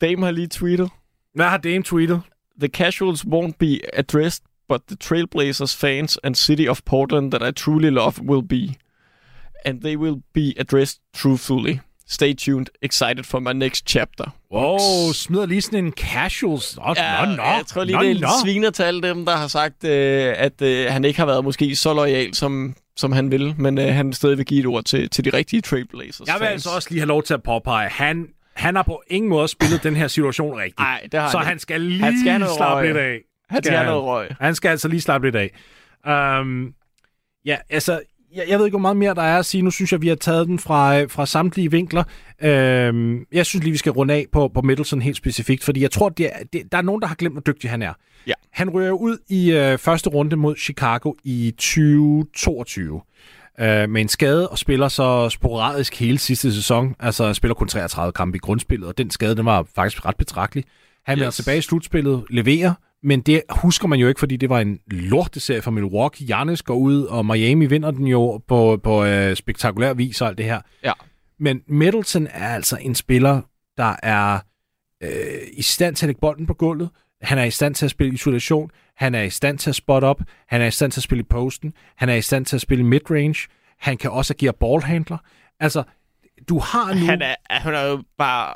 [SPEAKER 4] Dame har lige tweetet.
[SPEAKER 3] hvad har Dame tweetet?
[SPEAKER 4] The casuals won't be addressed, but the Trailblazers fans and city of Portland that I truly love will be. And they will be addressed truthfully. Stay tuned. Excited for my next chapter.
[SPEAKER 3] Wow, smider lige sådan en casuals. Nå,
[SPEAKER 4] Ja,
[SPEAKER 3] nå, nå,
[SPEAKER 4] jeg tror lige,
[SPEAKER 3] nå,
[SPEAKER 4] det er
[SPEAKER 3] nå.
[SPEAKER 4] lidt sviner til alle dem, der har sagt, øh, at øh, han ikke har været måske så lojal, som, som han vil, men øh, han stadig vil give et ord til, til de rigtige Trailblazers
[SPEAKER 3] Jeg vil
[SPEAKER 4] fans.
[SPEAKER 3] altså også lige have lov til at påpege, han, han har på ingen måde spillet den her situation rigtigt.
[SPEAKER 4] Nej, det har
[SPEAKER 3] Så
[SPEAKER 4] han,
[SPEAKER 3] han skal lige
[SPEAKER 4] Han skal
[SPEAKER 3] slappe
[SPEAKER 4] røg.
[SPEAKER 3] lidt af.
[SPEAKER 4] Han skal have noget røg.
[SPEAKER 3] Han skal altså lige slappe lidt af. Um, ja, altså, jeg, jeg ved ikke, hvor meget mere der er at sige. Nu synes jeg, vi har taget den fra, øh, fra samtlige vinkler. Um, jeg synes lige, vi skal runde af på, på Middleton helt specifikt, fordi jeg tror, det er, det, der er nogen, der har glemt, hvor dygtig han er.
[SPEAKER 4] Ja.
[SPEAKER 3] Han rører ud i øh, første runde mod Chicago i 2022 øh, med en skade og spiller så sporadisk hele sidste sæson. Altså spiller kun 33 kampe i grundspillet, og den skade den var faktisk ret betragtelig. Han er
[SPEAKER 4] Yes.
[SPEAKER 3] tilbage i slutspillet, leverer, men det husker man jo ikke, fordi det var en lorteserie for Milwaukee. Giannis går ud, og Miami vinder den jo på, på øh, spektakulær vis og alt det her.
[SPEAKER 4] Ja.
[SPEAKER 3] Men Middleton er altså en spiller, der er øh, i stand til at lægge bolden på gulvet. Han er i stand til at spille isolation. Han er i stand til at spot op. Han er i stand til at spille i posten. Han er i stand til at spille midrange. Han kan også agere ballhandler. Altså, du har nu...
[SPEAKER 4] Han er, han er jo bare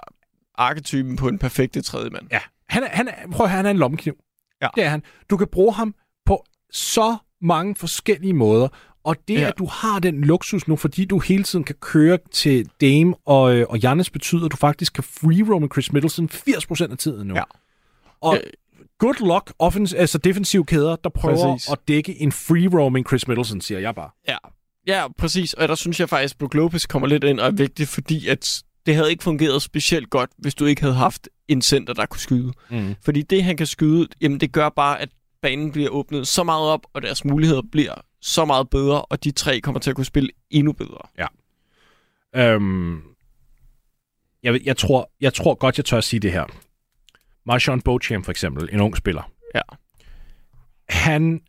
[SPEAKER 4] arketypen på en perfekte tredje mand.
[SPEAKER 3] Ja, han er, han er, prøv at høre, han er en lommekniv.
[SPEAKER 4] Ja.
[SPEAKER 3] Det er han. Du kan bruge ham på så mange forskellige måder. Og det,
[SPEAKER 4] Ja.
[SPEAKER 3] at du har den luksus nu, fordi du hele tiden kan køre til Dame og, øh, og Giannis, betyder, at du faktisk kan free roam Chris Middleton 80% af tiden nu.
[SPEAKER 4] Ja.
[SPEAKER 3] Og
[SPEAKER 4] Øh.
[SPEAKER 3] Good luck, offens- altså defensive kæder, der prøver
[SPEAKER 4] Præcis.
[SPEAKER 3] at dække en free roaming Chris Middleton, siger jeg bare.
[SPEAKER 4] Ja. ja, præcis. Og der synes jeg faktisk, at Brook Lopez kommer lidt ind og er vigtig, fordi at det havde ikke fungeret specielt godt, hvis du ikke havde haft en center, der kunne skyde.
[SPEAKER 3] Mm.
[SPEAKER 4] Fordi det, han kan skyde, jamen det gør bare, at banen bliver åbnet så meget op, og deres muligheder bliver så meget bedre, og de tre kommer til at kunne spille endnu bedre.
[SPEAKER 3] Øhm, jeg, ved- jeg, tror, jeg tror godt, jeg tør at sige det her. Marshawn Beauchamp for eksempel, en ung spiller.
[SPEAKER 4] Ja.
[SPEAKER 3] Han,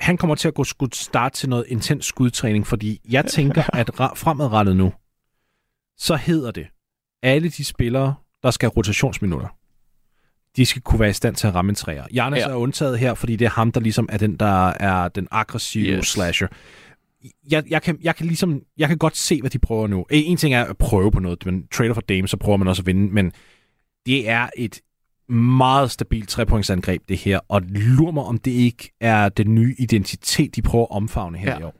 [SPEAKER 3] han kommer til at gå skud start til noget intens skudtræning, fordi jeg tænker, at fremadrettet nu, så hedder det, alle de spillere, der skal have rotationsminutter, de skal kunne være i stand til at ramme en træer. Jarnes
[SPEAKER 4] Ja.
[SPEAKER 3] er undtaget her, fordi det er ham, der ligesom er den, der er den aggressive yes. Slasher jeg, jeg, kan, jeg kan ligesom, jeg kan godt se, hvad de prøver nu. En ting er at prøve på noget, men trader for Dame, så prøver man også at vinde, men det er et meget stabilt trepointsangreb, det her, og lur mig, om det ikke er den nye identitet, de prøver at omfavne her
[SPEAKER 4] Ja.
[SPEAKER 3] i år.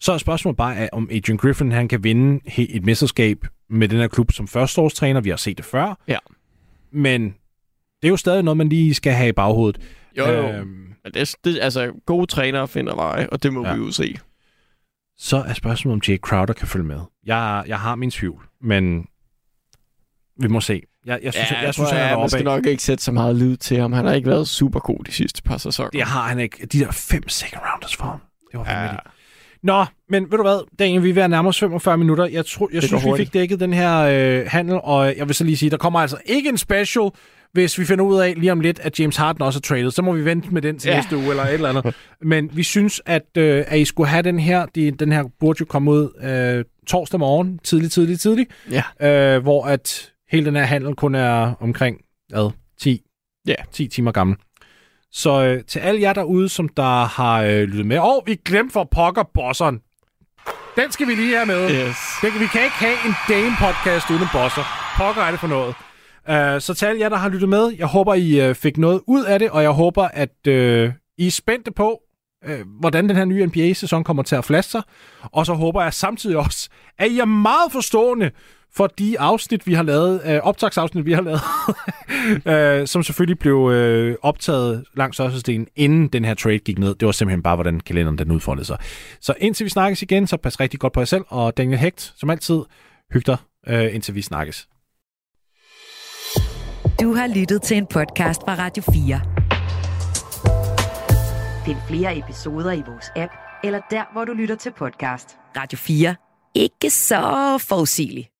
[SPEAKER 3] Så er spørgsmålet bare, at om Adrian Griffin han kan vinde et mesterskab med den her klub som førsteårstræner. Vi har set det før.
[SPEAKER 4] Ja.
[SPEAKER 3] Men det er jo stadig noget, man lige skal have i baghovedet.
[SPEAKER 4] Jo, jo.
[SPEAKER 3] Øhm,
[SPEAKER 4] det, det, altså, gode trænere finder veje, og det må
[SPEAKER 3] Ja.
[SPEAKER 4] vi jo se.
[SPEAKER 3] så er spørgsmålet, om Jay Crowder kan følge med. Jeg, jeg har min tvivl, men vi må se. Jeg, jeg synes, jeg, jeg synes
[SPEAKER 4] prøv
[SPEAKER 3] han er
[SPEAKER 4] man skal nok ikke sætte så meget lyd til ham. Han har ikke været super god de sidste par sæsoner.
[SPEAKER 3] Det har han ikke. De der fem second rounders for ham. Det var
[SPEAKER 4] ja.
[SPEAKER 3] vanvittigt. Nå, men ved du hvad, Daniel, vi er ved at nærme os 45 minutter. Jeg, tror, jeg
[SPEAKER 4] Det
[SPEAKER 3] synes, vi fik dækket den her øh, handel, og jeg vil så lige sige, der kommer altså ikke en special hvis vi finder ud af lige om lidt, at James Harden også er traded, så må vi vente med den til
[SPEAKER 4] Ja.
[SPEAKER 3] ja. næste uge eller et eller andet. Men vi synes, at, øh, at I skulle have den her. De, den her burde jo komme ud øh, torsdag morgen, tidlig, tidlig, tidlig.
[SPEAKER 4] Ja.
[SPEAKER 3] Øh, hvor at hele den her handel kun er omkring hvad, 10,
[SPEAKER 4] Ja.
[SPEAKER 3] 10 timer gammel. Så øh, til alle jer derude, som der har øh, lyttet med. Og vi glemte for pokker bosseren. Den skal vi lige have med.
[SPEAKER 4] Yes.
[SPEAKER 3] Vi kan ikke have en Dame-podcast uden bosser. Pokker er det for noget. Uh, så til alle jer, der har lyttet med, jeg håber, I uh, fik noget ud af det, og jeg håber, at uh, I er spændte på, uh, hvordan den her nye NBA-sæson kommer til at flaske sig. Og så håber jeg samtidig også, at I er meget forstående for de afsnit, vi har lavet, uh, optagsafsnit, vi har lavet, uh, som selvfølgelig blev uh, optaget langt størstedelen, inden den her trade gik ned. Det var simpelthen bare, hvordan kalenderen den udfoldede sig. Så indtil vi snakkes igen, så pas rigtig godt på jer selv, og Daniel Hægt, som altid, hyg dig, uh, indtil vi snakkes.
[SPEAKER 2] Du har lyttet til en podcast fra Radio 4.
[SPEAKER 1] Find flere episoder i vores app, eller der, hvor du lytter til podcast.
[SPEAKER 2] Radio 4. Ikke så forudsigeligt.